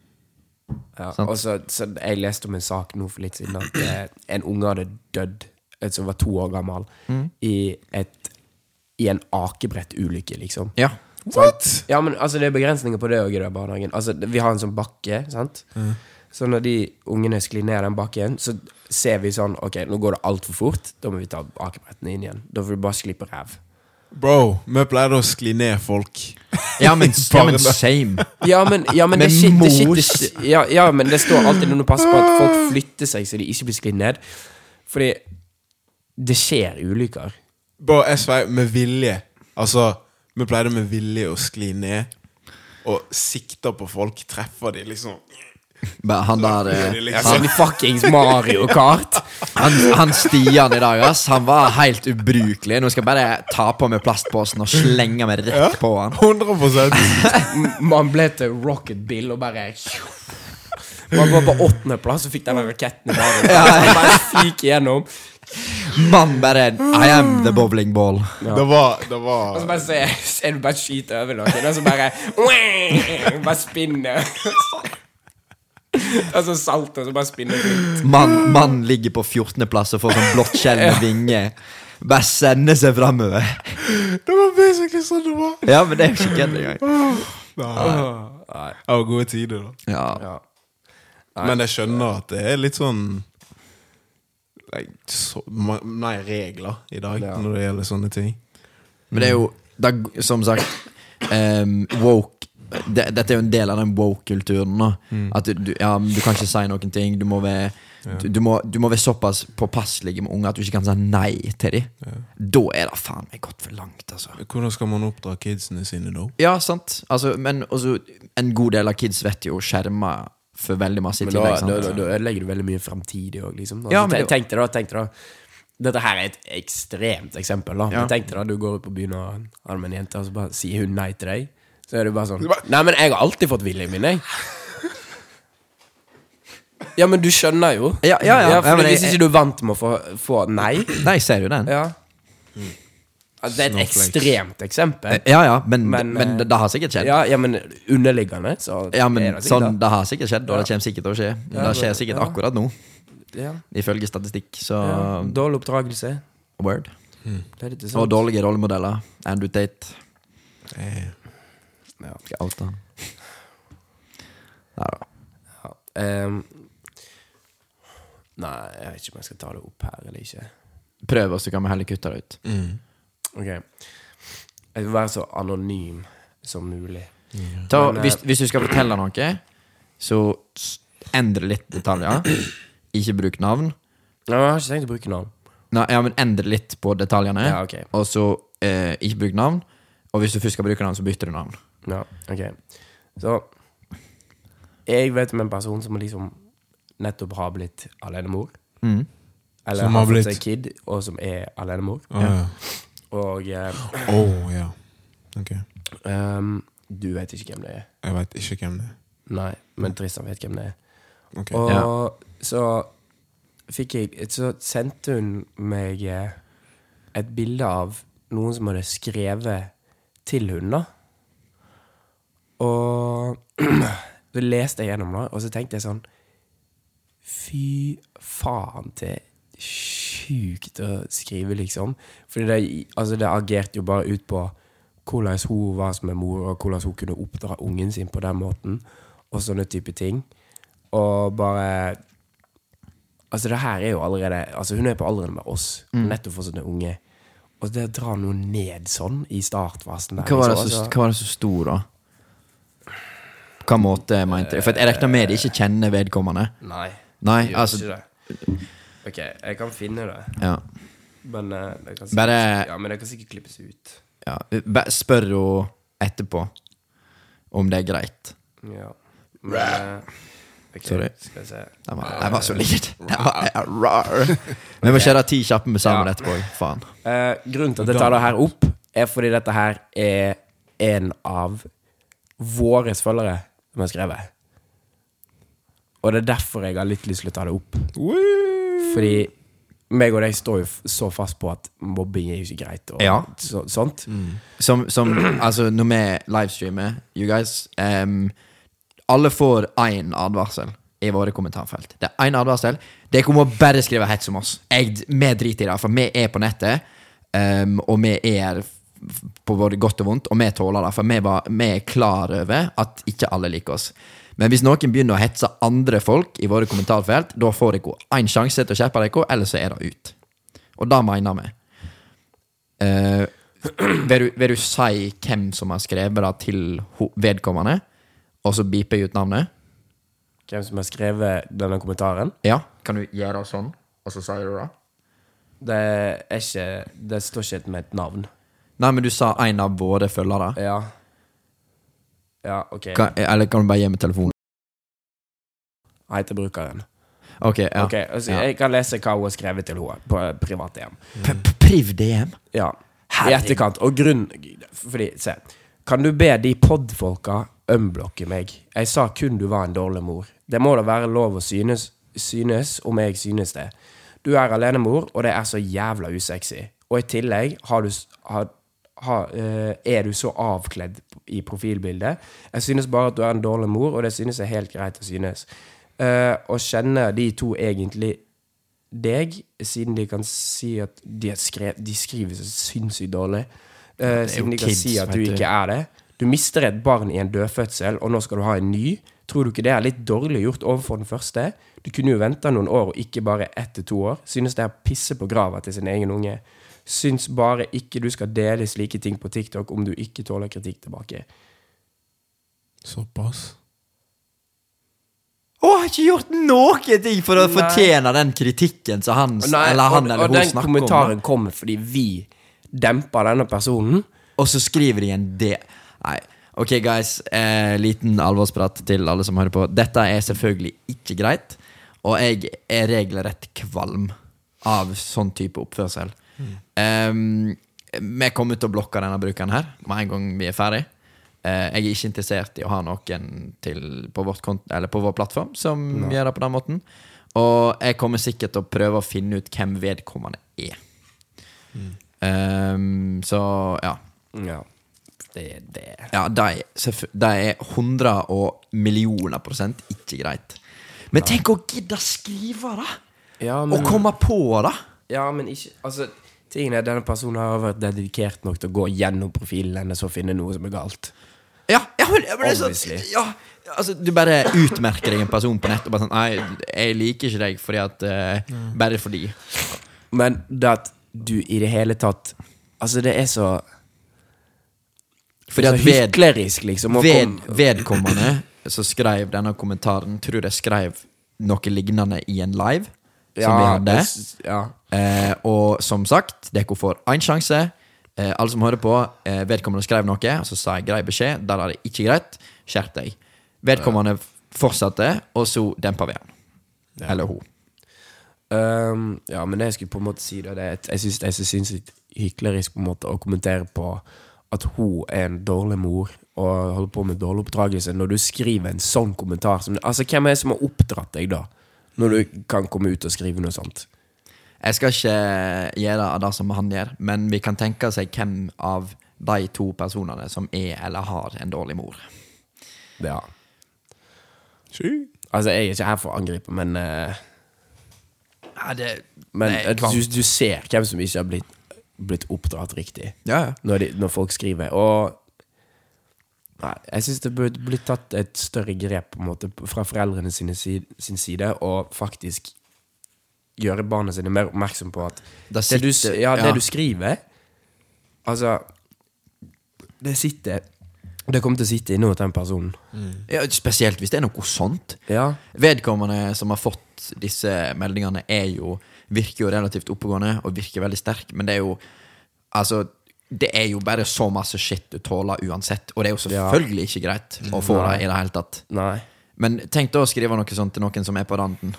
Speaker 3: Ja,
Speaker 1: Sant.
Speaker 3: og så, så jeg leste om en sak nå for litt siden at eh, en unge hadde dødd, et som var to år gammel, i, et, i en akebrettulykke, liksom.
Speaker 1: Ja.
Speaker 2: What?!
Speaker 3: Ja, men altså, det er begrensninger på det òg i den barnehagen. Altså, vi har en sånn bakke, sant. Så når de ungene sklir ned den bakken, så ser vi sånn Ok, nå går det altfor fort. Da må vi ta akebrettene inn igjen. Da får du bare slippe ræv.
Speaker 2: Bro, vi pleide å skli ned folk.
Speaker 1: Ja, men, *laughs* ja, men shame.
Speaker 3: Ja, men, ja, men det, shit, det, shit, det, shit- ja, ja, men det står alltid når du passer på at folk flytter seg så de ikke blir sklidd ned. Fordi det skjer ulykker.
Speaker 2: Bro, jeg svei med vilje. Altså, vi pleide med vilje å skli ned og sikte på folk. Treffer de liksom
Speaker 1: Han der eh,
Speaker 3: Ja,
Speaker 2: liksom,
Speaker 3: i fuckings Mario Kart.
Speaker 1: han, han Stian i dag, ass, han var helt ubrukelig. Nå skal jeg bare ta på meg plastposen og slenge meg rett på han.
Speaker 2: 100% *laughs*
Speaker 3: Man ble til Rocket Bill og bare Man var på åttendeplass og fikk denne raketten i magen. Bare fyk igjennom.
Speaker 1: Mann bare I am the bowling ball.
Speaker 2: Det var, det
Speaker 3: Og så bare ser, ser du bare skyter over noen, og så bare Bare spinner. *laughs* Og så salt, og så bare spinner rundt.
Speaker 1: Mann man ligger på 14.-plass og får sånn blått skjell med vinger. Bare sender seg framover.
Speaker 2: Det var basically sånn det var.
Speaker 1: Ja, men det er jo ikke kødd engang.
Speaker 2: Nei, Det gode tider, da.
Speaker 1: Ja.
Speaker 3: Ja.
Speaker 2: Men jeg skjønner at det er litt sånn like, så, Nei, regler i dag
Speaker 3: Ja.
Speaker 2: når det gjelder sånne ting.
Speaker 1: Men det er jo er, Som sagt um, Woke det, Dette er jo en del av den woke-kulturen. Mm. At du, ja, du kan ikke si noen ting. Du må være du, du, må, du må være såpass påpasselige med unger at du ikke kan si nei til dem. Da er det faen meg gått for langt, altså.
Speaker 2: Hvordan skal man oppdra kidsene sine da?
Speaker 1: Ja, sant. Altså, men også, en god del av kids vet jo skjerma for veldig masse i tillegg.
Speaker 3: da,
Speaker 1: sant?
Speaker 3: da, da ødelegger du veldig mye framtidig òg, liksom. Altså,
Speaker 1: Ja, men
Speaker 3: tenk deg da, tenk deg da Dette her er et ekstremt eksempel, da.
Speaker 1: Ja.
Speaker 3: Men tenk deg da du går ut på byen og har med en jente, og så bare sier hun nei til deg. Så er det bare sånn Nei, men jeg har alltid fått viljen min, jeg. Ja, men du skjønner jo.
Speaker 1: Ja, ja, ja.
Speaker 3: fordi
Speaker 1: Ja, men jeg-
Speaker 3: Hvis ikke du er vant med å få, få nei
Speaker 1: Nei, jeg ser jo den.
Speaker 3: Ja. Det er et
Speaker 2: Snowflakes.
Speaker 3: ekstremt eksempel.
Speaker 1: Ja, ja, men, men,
Speaker 3: Men, eh,
Speaker 1: det, det har sikkert skjedd.
Speaker 3: Ja, ja, men underliggende, så
Speaker 1: Ja, men
Speaker 3: er det sikkert
Speaker 1: sånn,
Speaker 3: det.
Speaker 1: Det har sikkert skjedd, og det kommer sikkert til å skje.
Speaker 3: Ja,
Speaker 1: det skjer
Speaker 3: det-
Speaker 1: sikkert
Speaker 3: ja.
Speaker 1: akkurat nå,
Speaker 3: Ja.
Speaker 1: ifølge statistikk. Så
Speaker 3: Ja. Dårlig oppdragelse.
Speaker 1: word.
Speaker 3: Det er litt
Speaker 1: Og dårlige rollemodeller. Andrew Tate.
Speaker 2: Eh,
Speaker 3: Ja.
Speaker 1: Jeg oute? Ja, da.
Speaker 3: Ja. Um, nei, jeg vet ikke om jeg skal ta det opp her eller ikke.
Speaker 1: Prøv, og så kan vi heller kutte det ut.
Speaker 2: mm.
Speaker 3: Ok Jeg vil være så anonym som mulig.
Speaker 1: Ta,
Speaker 3: Men, eh,
Speaker 1: hvis, hvis du skal fortelle noe, så endre litt detaljer. Ikke bruk navn.
Speaker 3: Nei, jeg har ikke tenkt å bruke navn.
Speaker 1: Nei, ja, men endre litt på detaljene.
Speaker 3: Ja, okay.
Speaker 1: Og så eh, ikke bruk navn. Og hvis du først skal bruke navn, så bytter du navn.
Speaker 3: Ja, ok Så Jeg vet om en person som liksom nettopp har blitt alenemor.
Speaker 1: Mm.
Speaker 3: Eller
Speaker 2: Som
Speaker 3: har
Speaker 2: har
Speaker 3: fått seg kid, og som er alenemor.
Speaker 2: ah, ja.
Speaker 3: Og eh,
Speaker 2: oh, ja. Ok.
Speaker 3: Um, du vet ikke hvem det er.
Speaker 2: Jeg vet ikke hvem det er.
Speaker 3: Nei, men Tristan vet hvem det er.
Speaker 2: Okay.
Speaker 3: Og så fikk jeg Så sendte hun meg eh, et bilde av noen som hadde skrevet til hun, da. Og *clears throat* så leste jeg gjennom det, og så tenkte jeg sånn Fy faen til sjukt å skrive, liksom. Fordi det, altså det agerte jo bare ut på hvordan hun var som en mor, og hvordan hun kunne oppdra ungen sin på den måten, og sånne type ting. Og bare Altså, det her er jo allerede Altså, hun er på alderen med oss, nettopp for sånne unge. Og det å dra noe ned sånn i startfasen der
Speaker 1: Hva var det
Speaker 3: så
Speaker 1: som
Speaker 3: altså-
Speaker 1: hva var det som sto, da? Hvilken måte mente du? For jeg regner med de ikke kjenner vedkommende.
Speaker 3: Nei.
Speaker 1: Nei,
Speaker 3: gjør
Speaker 1: altså
Speaker 3: ikke det. Ok, jeg kan finne det,
Speaker 1: Ja.
Speaker 3: men eh, det kan sikkert,
Speaker 1: Bare-
Speaker 3: Ja, men det kan sikkert klippes ut.
Speaker 1: ja. Spør henne etterpå om det er greit.
Speaker 3: Ja. Men, eh, Ok,
Speaker 1: Sorry.
Speaker 3: Skal se.
Speaker 1: Den var, den var solid. Den var *laughs* rar. Vi må kjøre ti kjappe med sammen
Speaker 3: Ja.
Speaker 1: etterpå. Faen.
Speaker 3: Uh, grunnen til at jeg tar det her opp, er fordi dette her er en av våre følgere som har skrevet. Og det er derfor jeg har litt lyst til å ta det opp. Fordi meg og deg står jo så fast på at mobbing er jo ikke greit. Og
Speaker 1: Ja.
Speaker 3: så, sånt.
Speaker 1: Som, som *clears throat* Altså, når vi livestreamer, you guys um, Alle får én advarsel i våre kommentarfelt. Det er én advarsel. Dere må bare skrive hets om oss. Jeg, vi driter i det, for vi er på nettet, um, og vi er på både godt og vondt, og vi tåler det. For vi, var, vi er klar over at ikke alle liker oss. Men hvis noen begynner å hetse andre folk i våre kommentarfelt, da får dere én sjanse til å skjerpe dere, eller så er det ut. Og det mener vi. Uh, vil, du, vil du si hvem som har skrevet det til vedkommende, og så beeper jeg ut navnet?
Speaker 3: Hvem som har skrevet denne kommentaren.
Speaker 1: Ja, kan du gjøre sånn, og så sier du det?
Speaker 3: Det er ikke Det står ikke med et navn.
Speaker 1: Nei, men du sa en av våre følgere.
Speaker 3: Ja. Ja, OK.
Speaker 1: Kan, eller kan du bare gi meg telefonen?
Speaker 3: Jeg heter brukeren.
Speaker 1: Ok, ja.
Speaker 3: Ok, altså,
Speaker 1: Ja.
Speaker 3: Jeg kan lese hva hun har skrevet til henne på privat DM.
Speaker 1: P- p- Priv DM?
Speaker 3: Ja, i etterkant. Og grunn Fordi, se. Kan du be de podfolka unblocke meg? Jeg sa kun du var en dårlig mor. Det må da være lov å synes, synes om jeg synes det. Du er alenemor, og det er så jævla usexy. Og i tillegg har du, har, har, eh, er du så avkledd i profilbildet. Jeg synes bare at du er en dårlig mor, og det synes jeg er helt greit å synes. Uh, og kjenner de to egentlig deg, siden de kan si at de, har skrev, de skriver så sinnssykt dårlig.
Speaker 1: Er
Speaker 3: siden de kan
Speaker 1: kids,
Speaker 3: si at du
Speaker 1: du.
Speaker 3: ikke er det. Du mister et barn i en dødfødsel, og nå skal du ha en ny. Tror du ikke det er litt dårlig gjort overfor den første? Du kunne jo venta noen år, og ikke bare ett til to år. Synes det er å pisse på grava til sin egen unge. Syns bare ikke du skal dele slike ting på TikTok om du ikke tåler kritikk tilbake.
Speaker 2: Såpass.
Speaker 1: Å, har ikke gjort noe ting for å
Speaker 3: Nei.
Speaker 1: fortjene den kritikken som han,
Speaker 3: Nei,
Speaker 1: eller han
Speaker 3: og,
Speaker 1: eller
Speaker 3: og
Speaker 1: hun
Speaker 3: den
Speaker 1: snakker om.
Speaker 3: kommentaren kommer fordi vi demper denne personen.
Speaker 1: Og så skriver de en D. Nei. Ok, guys. Eh, liten alvorsprat til alle som hører på. Dette er selvfølgelig ikke greit. Og jeg er regelrett kvalm av sånn type oppførsel. Em, vi kommer til å blokke denne brukeren her med en gang vi er ferdig. Uh, jeg er ikke interessert i å ha noen til, på, vårt kont eller på vår plattform som gjør det på den måten. Og jeg kommer sikkert til å prøve å finne ut hvem vedkommende er. Em, så ja.
Speaker 3: Ja. Det er det.
Speaker 1: Ja, det er, hundre er 100 og millioner prosent ikke greit. Men tenk å gidde å skrive det!
Speaker 3: Ja,
Speaker 1: Og komme på det!
Speaker 3: Ja, men ikke Altså, tingen er denne personen har vært dedikert nok til å gå gjennom profilen hennes og finne noe som er galt.
Speaker 1: Ja, ja, men, ja, men det er
Speaker 3: Obviously.
Speaker 1: sånn ja, altså, Du bare utmerker deg en person på nett og bare sånn Nei, jeg liker ikke deg fordi at eh, Bare fordi.
Speaker 3: Men det at du i det hele tatt Altså, det er så
Speaker 1: Fordi
Speaker 3: så
Speaker 1: at ved,
Speaker 3: hyklerisk, liksom. å
Speaker 1: ved,
Speaker 3: komme-
Speaker 1: vedkommende som skrev denne kommentaren, tror jeg skrev noe lignende i en live som vi hadde.
Speaker 3: Ja.
Speaker 1: Eh, og som sagt, dere får én sjanse. Eh, alle som hører på, eh, vedkommende skrev noe, og så sa jeg grei beskjed. Der er det ikke greit. Skjerp deg. Vedkommende fortsatte, og så dempa vi han. Eller hun.
Speaker 3: Um, ja, men det jeg skulle på en måte si, da, det er at jeg syns det er så sinnssykt hyklerisk på en måte å kommentere på at hun er en dårlig mor og holder på med dårlig oppdragelse, når du skriver en sånn kommentar. Som, altså, hvem er det som har oppdratt deg, da? Når du kan komme ut og skrive noe sånt.
Speaker 1: Jeg skal ikke gjøre det som han gjør, men vi kan tenke seg hvem av de to personene som er eller har en dårlig mor.
Speaker 3: Ja.
Speaker 2: Sky.
Speaker 3: Altså, jeg er ikke her for å angripe, men uh,
Speaker 1: Ja, det,
Speaker 3: Men
Speaker 1: det
Speaker 3: eh, du, du ser hvem som ikke har blitt, blitt oppdratt riktig.
Speaker 1: Ja, ja.
Speaker 3: når, de, når folk skriver. Og nei, jeg syns det burde blitt tatt et større grep på en måte fra foreldrene sine si, sin side, og faktisk gjøre barna sine mer oppmerksom på at
Speaker 1: Da
Speaker 3: det, du, ja, det
Speaker 1: ja.
Speaker 3: du skriver Altså Det sitter Det kommer til å sitte inne hos den personen.
Speaker 1: Ja, spesielt hvis det er noe sånt.
Speaker 3: Ja.
Speaker 1: Vedkommende som har fått disse meldingene, er jo, virker jo relativt oppegående og virker veldig sterk, men det er jo Altså, det er jo bare så masse shit du tåler uansett, og det er jo selvfølgelig ikke greit å få det i det hele tatt.
Speaker 3: Nei.
Speaker 1: Men tenk da å skrive noe sånt til noen som er på randen,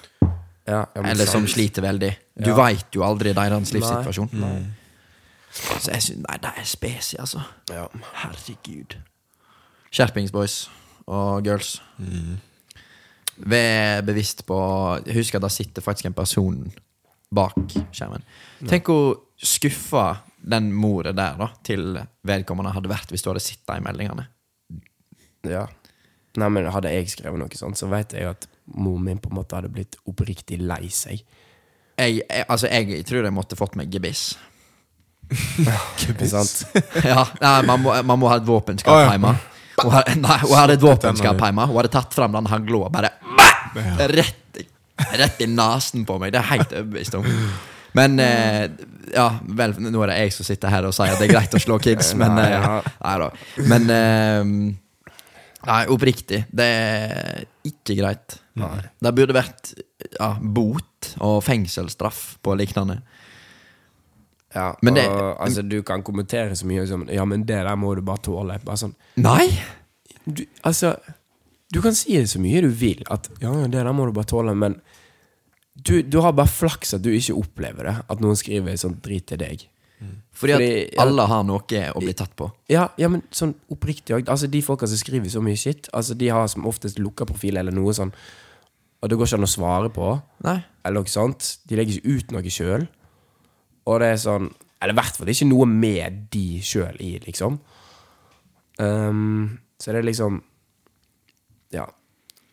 Speaker 3: Ja,
Speaker 1: eller som sliter veldig. Du
Speaker 3: Ja.
Speaker 1: veit jo aldri deres livssituasjon.
Speaker 3: Nei.
Speaker 1: Så jeg synes, Nei, det er spesi, altså.
Speaker 3: Ja.
Speaker 1: Herregud. Skjerpings, boys og girls. Vær bevisst på Husk at det sitter faktisk en person bak skjermen. Tenk hvor skuffa den mordet der da til vedkommende hadde vært hvis du hadde sittet i meldingene.
Speaker 3: ja. Nei, men hadde jeg skrevet noe sånt, så vet jeg at mor min på en måte hadde blitt oppriktig lei seg.
Speaker 1: Jeg, jeg, altså, jeg tror jeg måtte fått meg gebiss. *laughs*
Speaker 3: gebiss? *laughs*
Speaker 1: ja, nei, man, må, man må ha et våpenskap
Speaker 2: oh, ja.
Speaker 1: hjemme. Hun hadde, nei, hun hadde et våpenskap hjemme. Hun hadde tatt fram den hagla og bare rett, i- rett i nesen på meg. Det er jeg helt overbevist om. Men eh, ja, vel, nå er det jeg som sitter her og sier at det er greit å slå kids, *laughs* men
Speaker 3: Nei,
Speaker 1: eh,
Speaker 3: ja.
Speaker 1: Nei da. Men eh, Nei, oppriktig. Det er ikke greit. Det burde vært ja, bot og fengselsstraff på lignende.
Speaker 3: Ja,
Speaker 1: Men det-
Speaker 3: og, altså, du kan kommentere så mye som Ja, men det der må du bare tåle. Bare sånn
Speaker 1: Nei!
Speaker 3: du, Altså, du kan si det så mye du vil, at ja, det der må du bare tåle, men du, du har bare flaks at du ikke opplever det. At noen skriver sånn drit til deg.
Speaker 1: Fordi,
Speaker 3: Fordi,
Speaker 1: at alle har noe å bli tatt på.
Speaker 3: Ja, ja, men sånn oppriktig òg. Altså, de folka som skriver så mye shit, Altså, de har som oftest lukka profil eller noe sånn, og det går ikke an å svare på,
Speaker 1: Nei.
Speaker 3: eller noe sånt. De legger ikke ut noe sjøl. Og det er sånn Eller i hvert fall ikke noe med de sjøl i, liksom. Um, så det er liksom Ja.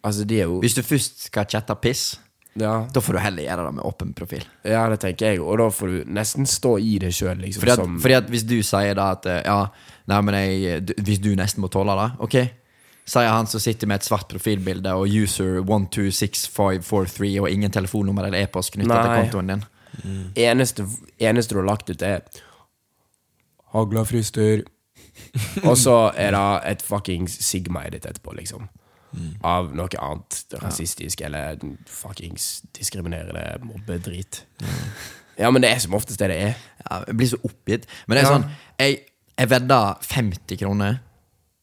Speaker 3: Altså, de er jo
Speaker 1: Hvis du først skal chatte piss,
Speaker 3: Ja,
Speaker 1: da får du heller gjøre det med åpen profil.
Speaker 3: ja det tenker jeg. Og da får du nesten stå i det sjøl, liksom.
Speaker 1: Fordi at,
Speaker 3: som,
Speaker 1: fordi at hvis du sier da at eh, Ja, nei, men jeg, du, hvis du nesten må tåle det, ok? Sier han som sitter med et svart profilbilde og user 126543 og ingen telefonnummer eller e-post knyttet til kontoen din.
Speaker 3: eneste, eneste du har lagt ut, er Hagla frister. Og så er det et fuckings Sigma-edit etterpå, liksom. Av noe annet rasistisk eller fuckings diskriminerende mobbedrit. Ja, men det er som oftest det det er.
Speaker 1: Ja, jeg blir så oppgitt. Men det er
Speaker 3: Ja.
Speaker 1: sånn Jeg, jeg vedder 50 kroner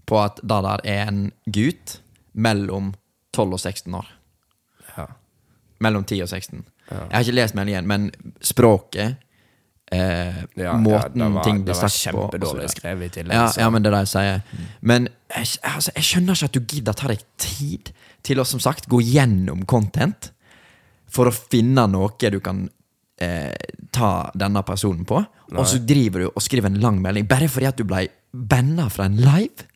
Speaker 1: på at det der er en gutt mellom 12 og 16 år.
Speaker 3: Ja.
Speaker 1: Mellom 10 og 16. Jeg har ikke lest meldingen, men språket eh,
Speaker 3: Ja,
Speaker 1: Måten
Speaker 3: ja, det var,
Speaker 1: ting blir sagt på. Det var
Speaker 3: kjempedårlig skrevet i tillegg.
Speaker 1: Ja, ja, men det er det jeg sier. Men jeg, altså, jeg skjønner ikke at du gidder ta deg tid til å som sagt gå gjennom content for å finne noe du kan eh, ta denne personen på, og så driver du og skriver en lang melding bare fordi at du ble banna fra en live?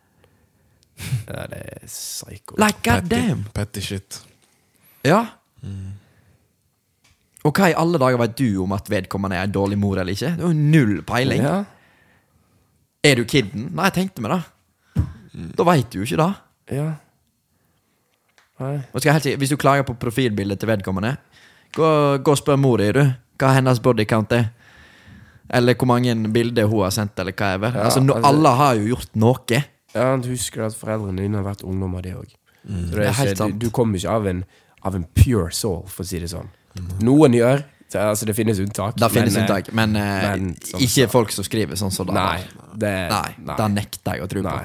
Speaker 3: Ja, det er psycho.
Speaker 1: Like god damn!
Speaker 2: Petty shit.
Speaker 1: Ja. Og hva i alle dager vet du om at vedkommende er en dårlig mor eller ikke? Det er jo null peiling.
Speaker 3: Ja,
Speaker 1: Er du kidden? Nei, jeg tenkte meg det. Da veit du jo ikke det.
Speaker 3: ja. Nei.
Speaker 1: Skal jeg helt si, Hvis du klager på profilbildet til vedkommende, gå, gå og spør mor di, du. Hva hennes bodycount er. Eller hvor mange bilder hun har sendt, eller hva ever.
Speaker 3: Ja,
Speaker 1: altså, no,
Speaker 3: altså-
Speaker 1: alle har jo gjort noe.
Speaker 3: Ja, du husker at foreldrene dine har vært ungdommer, de òg. Mm. det
Speaker 1: Det helt
Speaker 3: ikke,
Speaker 1: sant.
Speaker 3: du, du kommer ikke av en, av en pure soul, for å si det sånn. Noen gjør. Altså, det finnes unntak.
Speaker 1: Det finnes
Speaker 3: men, eh,
Speaker 1: unntak, men, eh,
Speaker 3: men sånn,
Speaker 1: ikke folk som skriver sånn som det.
Speaker 3: Nei. Det,
Speaker 1: Nei, det nekter jeg å tro på.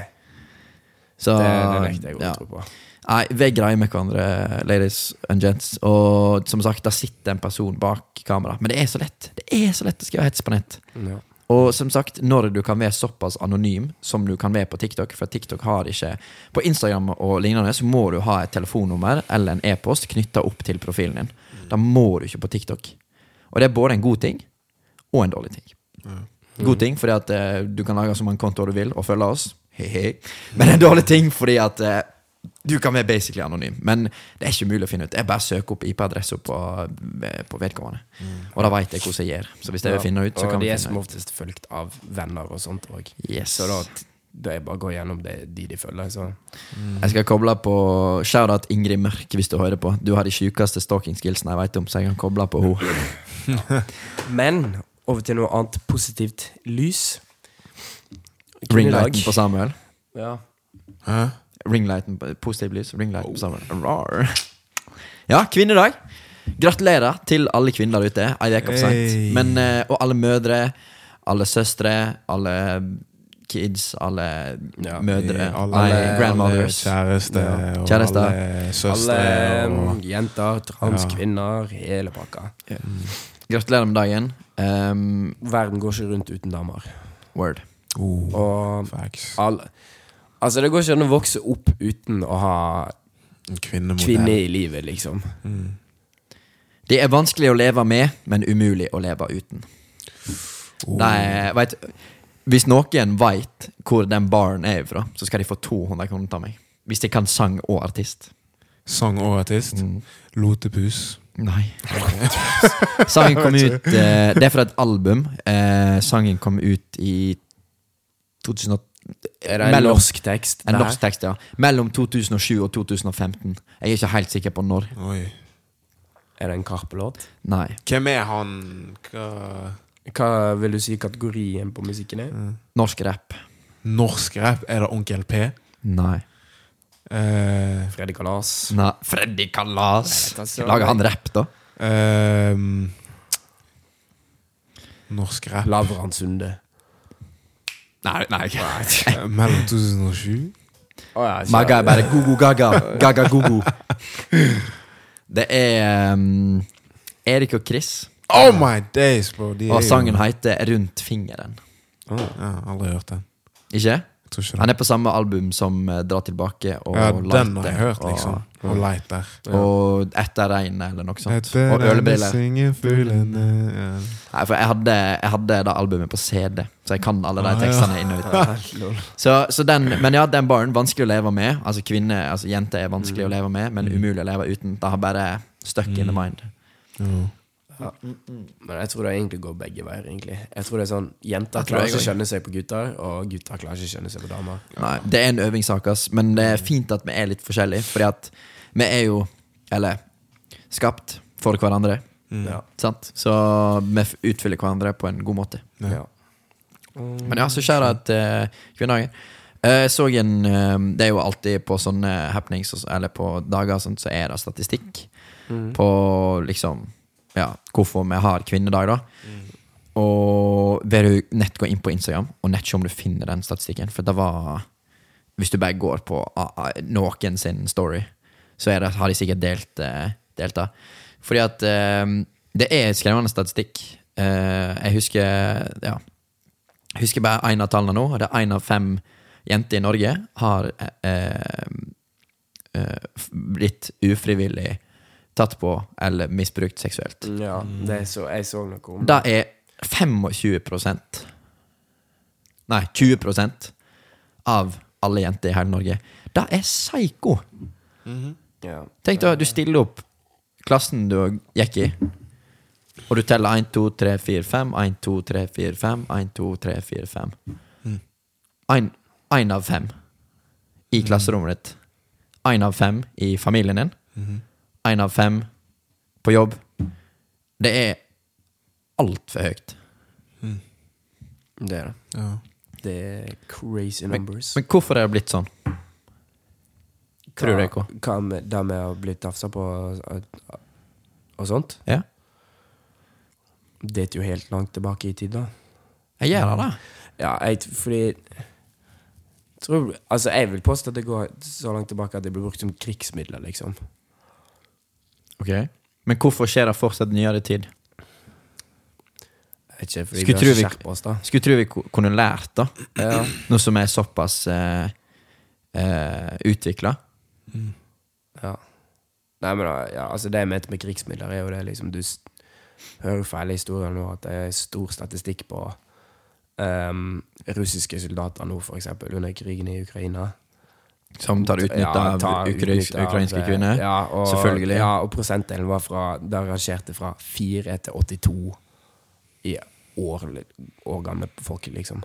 Speaker 1: Så,
Speaker 3: det, det nekter jeg å
Speaker 1: ja.
Speaker 3: tro på.
Speaker 1: Nei, vi er greie med hverandre, ladies and gents. Og som sagt, der sitter en person bak kamera. Men det er så lett. Det er så lett å skrive hets på nett.
Speaker 3: Ja.
Speaker 1: Og som sagt, når du kan være såpass anonym som du kan være på TikTok For TikTok har ikke På Instagram og lignende så må du ha et telefonnummer eller en e-post knytta opp til profilen din. Da må du ikke på TikTok. Og det er både en god ting og en dårlig ting. God ting fordi at uh, du kan lage så mange kontoer du vil og følge oss. He-he. Men en dårlig ting fordi at uh, du kan være basically anonym. Men det er ikke mulig å finne ut. Jeg bare søker opp IP-adressa på, på vedkommende. Og da veit jeg hvordan jeg gjør. Så hvis jeg vil finne ut, så kan
Speaker 3: og
Speaker 1: de
Speaker 3: er som oftest fulgt av venner og sånt òg.
Speaker 1: Yes.
Speaker 3: Så da, da er bare å gå gjennom det, de de følger. Så.
Speaker 1: Jeg skal koble på Shout-out Ingrid Mørk, hvis du hører på. Du har de sjukeste stalking-skillsene jeg vet om, så jeg kan koble på henne. *laughs*
Speaker 3: Men over til noe annet positivt lys.
Speaker 1: Ringlighten på Samuel.
Speaker 3: Ja.
Speaker 2: Hæ?
Speaker 1: Ringlighten på Positiv lys. Ringlighten på Samuel. Rar. Ja, kvinnedag. Gratulerer til alle kvinner der ute. Ei uke for
Speaker 2: Hey.
Speaker 1: seint. Men, eh, Og alle mødre, alle søstre, alle kids, alle
Speaker 3: Ja.
Speaker 1: mødre,
Speaker 2: alle,
Speaker 1: alle
Speaker 2: alle
Speaker 1: grandmothers.
Speaker 2: Kjæreste
Speaker 3: Ja.
Speaker 2: og
Speaker 1: kjæreste.
Speaker 2: alle søstre.
Speaker 3: Alle
Speaker 2: og,
Speaker 3: mm, jenter, transkvinner,
Speaker 2: Ja.
Speaker 3: hele pakka.
Speaker 1: Gratulerer med dagen. Um,
Speaker 3: Verden går ikke rundt uten damer.
Speaker 1: word.
Speaker 2: oh,
Speaker 3: Og
Speaker 2: facts.
Speaker 3: alle Altså, det går ikke an å vokse opp uten å ha
Speaker 2: En kvinnemodell.
Speaker 3: kvinne i livet, liksom.
Speaker 2: Mm.
Speaker 1: Det er vanskelig å leve med, men umulig å leve uten.
Speaker 2: Oh.
Speaker 1: Nei, vet, hvis noen veit hvor den baren er fra, så skal de få 200 kroner av meg. Hvis de kan sang og artist.
Speaker 2: Sang og artist.
Speaker 1: Mm.
Speaker 2: Lotepus.
Speaker 1: Nei. *laughs* sangen kom ut eh, Det er fra et album. Eh, sangen kom ut i 2008
Speaker 3: Er det en
Speaker 1: Mellom-
Speaker 3: norsk tekst?
Speaker 1: En norsk tekst, ja. Mellom 2007 og 2015. Jeg er ikke helt sikker på når.
Speaker 2: Oi.
Speaker 3: Er det en Karpe-låt?
Speaker 1: Nei.
Speaker 2: Hvem er han? Hva
Speaker 3: Hva vil du si kategorien på musikken er?
Speaker 1: Norsk rap.
Speaker 2: Norsk rap? Er det Onkel P?
Speaker 1: Nei.
Speaker 2: Eh,
Speaker 3: Freddy Kalas?
Speaker 1: Nei. Freddy Kalas. Lager han rap, da?
Speaker 2: ehm, norsk rap
Speaker 3: Lavran Sunde?
Speaker 1: Nei. nei.
Speaker 2: Eh, Mellom 2007
Speaker 3: Å ja, ikke-
Speaker 1: Magga er bare go-go gaga. Gaga-go-go. *laughs* Det er um, Erik og Chris,
Speaker 2: Oh my days, bro! De er
Speaker 1: og
Speaker 2: jo-
Speaker 1: sangen heter Rundt fingeren.
Speaker 2: Ja, aldri hørt den.
Speaker 1: Ikke?
Speaker 2: Jeg tror ikke
Speaker 1: Han er på samme album som eh, Dra tilbake og
Speaker 2: Ja, den har jeg hørt, liksom. Og Light der.
Speaker 1: Og, Etter regnet, eller noe sånt. Og ølbriller.
Speaker 2: syngefuglene ja.
Speaker 1: Nei, for jeg hadde, jeg hadde det albumet på CD, så jeg kan alle de
Speaker 2: Ah,
Speaker 1: tekstene inn og ut. *laughs* Så, så den, men ja, den baren, vanskelig å leve med. Altså kvinne, altså jente er vanskelig å leve med, men umulig å leve uten. Det har bare stuck in the mind.
Speaker 2: Jo.
Speaker 3: Men jeg tror det egentlig går begge veier, egentlig. Jeg tror det er sånn Jenter klarer ikke å skjønne seg på gutter, og gutter klarer ikke å skjønne seg på damer.
Speaker 1: Nei, Det er en øvingssak, ass, men det er fint at vi er litt forskjellige. Fordi at vi er jo, eller skapt for hverandre.
Speaker 3: Ja.
Speaker 1: Sant? Så vi utfyller hverandre på en god måte.
Speaker 3: Ja.
Speaker 1: Men ja, så skjer det at uh, kvinnedagen Eh, Jeg så en eh, Det er jo alltid på sånne happenings Eller på dager og sånt, så er det statistikk på liksom Ja, hvorfor vi har kvinnedag, da. Og vil du nett gå inn på Instagram og nett se om du finner den statistikken. For det var Hvis du bare går på noen sin story, så det, har de sikkert delt, eh, delt det. Fordi at eh, det er skremmende statistikk. Eh, jeg husker Ja. Jeg husker bare én av tallene nå. Det er én av fem jenter i Norge har eh, blitt ufrivillig tatt på eller misbrukt seksuelt.
Speaker 3: ja det er så, jeg så noe om
Speaker 1: Det er 25 Nei, 20% av alle jenter i hele Norge. Det er psyko!
Speaker 3: Ja.
Speaker 1: Tenk deg, du stiller opp klassen du gikk i, og du teller 1, 2, 3, 4, 5, 1, 2, 3, 4, 5, 1, 2, 3, 4, 5. Én av fem i klasserommet ditt. Én av fem i familien din. Én av fem på jobb. Det er altfor høyt.
Speaker 3: Det er det.
Speaker 2: Ja.
Speaker 3: Det er crazy numbers.
Speaker 1: Men hvorfor er det blitt sånn? Tror du hva?
Speaker 3: Hva med det med å bli tafsa på og, og sånt?
Speaker 1: Ja?
Speaker 3: Det er jo helt langt tilbake i tid, da.
Speaker 1: Jeg gjør det. da.
Speaker 3: Ja, jeg, fordi tror, Altså, jeg vil påstå at det går så langt tilbake at det blir brukt som krigsmidler, liksom.
Speaker 1: Ok Men hvorfor skjer det fortsatt nyere tid?
Speaker 3: Ikke, fordi
Speaker 1: Skulle
Speaker 3: vi har
Speaker 1: vi-
Speaker 3: oss, da.
Speaker 1: Skulle tro vi kunne lært, da.
Speaker 3: Ja.
Speaker 1: Noe som er såpass eh, eh, utvikla.
Speaker 3: ja. Nei, men da, ja, altså det jeg mente med krigsmidler, er jo det liksom Du hører jo feil historier nå, at det er stor statistikk på um, russiske soldater nå, eksempel, under krigen i Ukraina.
Speaker 1: Som tar utnytta
Speaker 3: Ja,
Speaker 1: av
Speaker 3: ta
Speaker 1: ukrainsk,
Speaker 3: utnytte av,
Speaker 1: ukrainske kvinner.
Speaker 3: Ja, og,
Speaker 1: Selvfølgelig.
Speaker 3: Ja, og prosentdelen var fra Det rangerte fra 4 til 82 i år, årgangen på folk, liksom.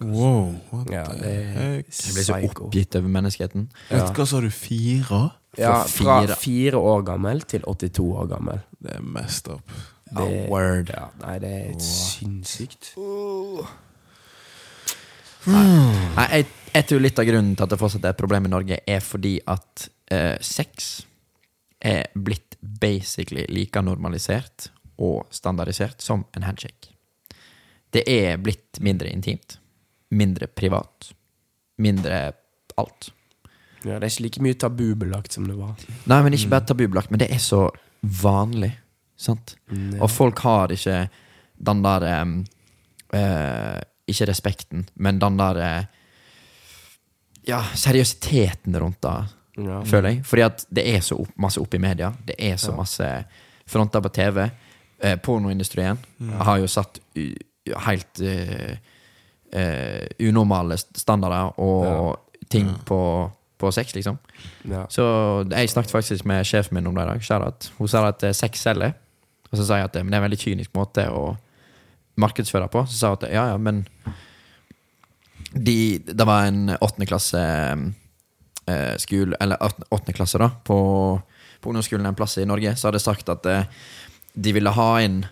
Speaker 2: Wow. What
Speaker 3: Ja,
Speaker 2: the
Speaker 3: det
Speaker 2: heck?
Speaker 1: Jeg blir så
Speaker 3: psycho.
Speaker 1: oppgitt over menneskeheten.
Speaker 3: Ja.
Speaker 2: Vet du hva sa du? Fire?
Speaker 3: Ja, fra
Speaker 1: fire.
Speaker 3: fire år gammel til 82 år gammel.
Speaker 2: Det er messed up.
Speaker 1: A word.
Speaker 3: Ja, nei, det er sinnssykt.
Speaker 1: Nei, jeg, jeg tror litt av grunnen til at det fortsatt er et problem i Norge, er fordi at eh, sex er blitt basically like normalisert og standardisert som en handshake. Det er blitt mindre intimt. mindre privat. Mindre alt.
Speaker 3: Ja, det er ikke like mye tabubelagt som det var.
Speaker 1: Nei, men ikke bare tabubelagt, men det er så vanlig. Sant?
Speaker 3: Mm,
Speaker 1: Og folk har ikke den der eh, Ikke respekten, men den der eh, Ja, seriøsiteten rundt det,
Speaker 3: Ja.
Speaker 1: føler jeg. Fordi at det er så opp, masse oppe i media. Det er så masse fronter på TV. Eh, pornoindustrien har jo satt u, helt uh, uh, unormale standarder og ting på, på sex, liksom.
Speaker 3: Ja.
Speaker 1: Så jeg snakket faktisk med sjefen min om det i dag. Shout-out. Hun sa at eh, sex selger. Og så sa jeg at det er en veldig kynisk måte å markedsføre på. Så sa hun at ja, ja, men de, Det var en åttende klasse eh, eller åttende- åttende klasse da, på, på ungdomsskolen en plass i Norge, så hadde sagt at eh, de ville ha inn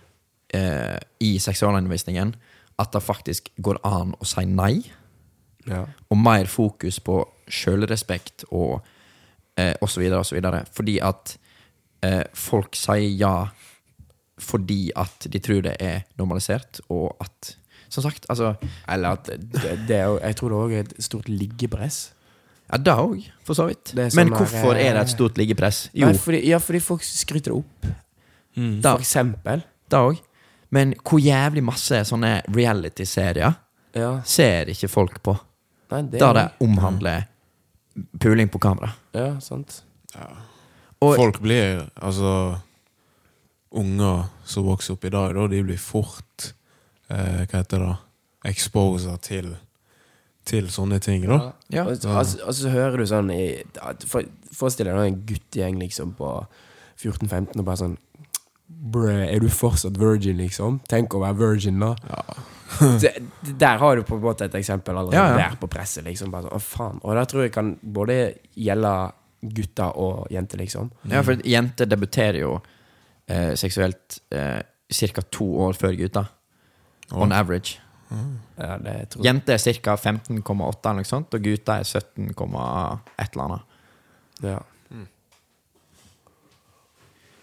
Speaker 1: eh, i seksualundervisningen at det faktisk går an å si nei
Speaker 3: Ja.
Speaker 1: og mer fokus på sjølrespekt og eh, og så videre og så videre. Fordi at eh, folk sier ja fordi at de tror det er normalisert, og at Som sagt, altså
Speaker 3: Eller at det, det er jo Jeg tror det òg er et stort liggepress.
Speaker 1: Ja, det òg, for så vidt.
Speaker 3: Det
Speaker 1: Men
Speaker 3: sånn
Speaker 1: hvorfor
Speaker 3: er,
Speaker 1: er det et
Speaker 3: eh,
Speaker 1: stort liggepress? Jo,
Speaker 3: Nei, fordi, ja, fordi folk skryter det opp.
Speaker 1: da,
Speaker 3: For eksempel.
Speaker 1: det òg. Men hvor jævlig masse sånne reality-serier
Speaker 3: Ja.
Speaker 1: ser ikke folk på?
Speaker 3: Nei, det
Speaker 1: da det omhandler puling på kamera.
Speaker 3: Ja, sant.
Speaker 1: Og-
Speaker 2: Folk blir Altså Unger som vokser opp i dag, da, de blir fort eh, Hva heter det? Exposer til, til sånne ting, da.
Speaker 1: Ja.
Speaker 3: Og, så- altså, og så hører du sånn i, for, Forestill deg en guttegjeng liksom på 14-15 og bare sånn Brø, er du fortsatt virgin, liksom? Tenk å være virgin, da. Ja. *laughs* det- der har du på en måte et eksempel allerede
Speaker 1: Ja, ja.
Speaker 3: der på presset. liksom bare sånn, å faen Og det tror jeg kan både gjelde gutter og jenter, liksom.
Speaker 1: Ja, for jenter debuterer jo eh, seksuelt eh, ca. to år før gutter. On average.
Speaker 3: Ja, det tror jeg.
Speaker 1: Jenter er ca. 15,8, eller noe sånt, og gutter er 17, et eller annet.
Speaker 3: Ja.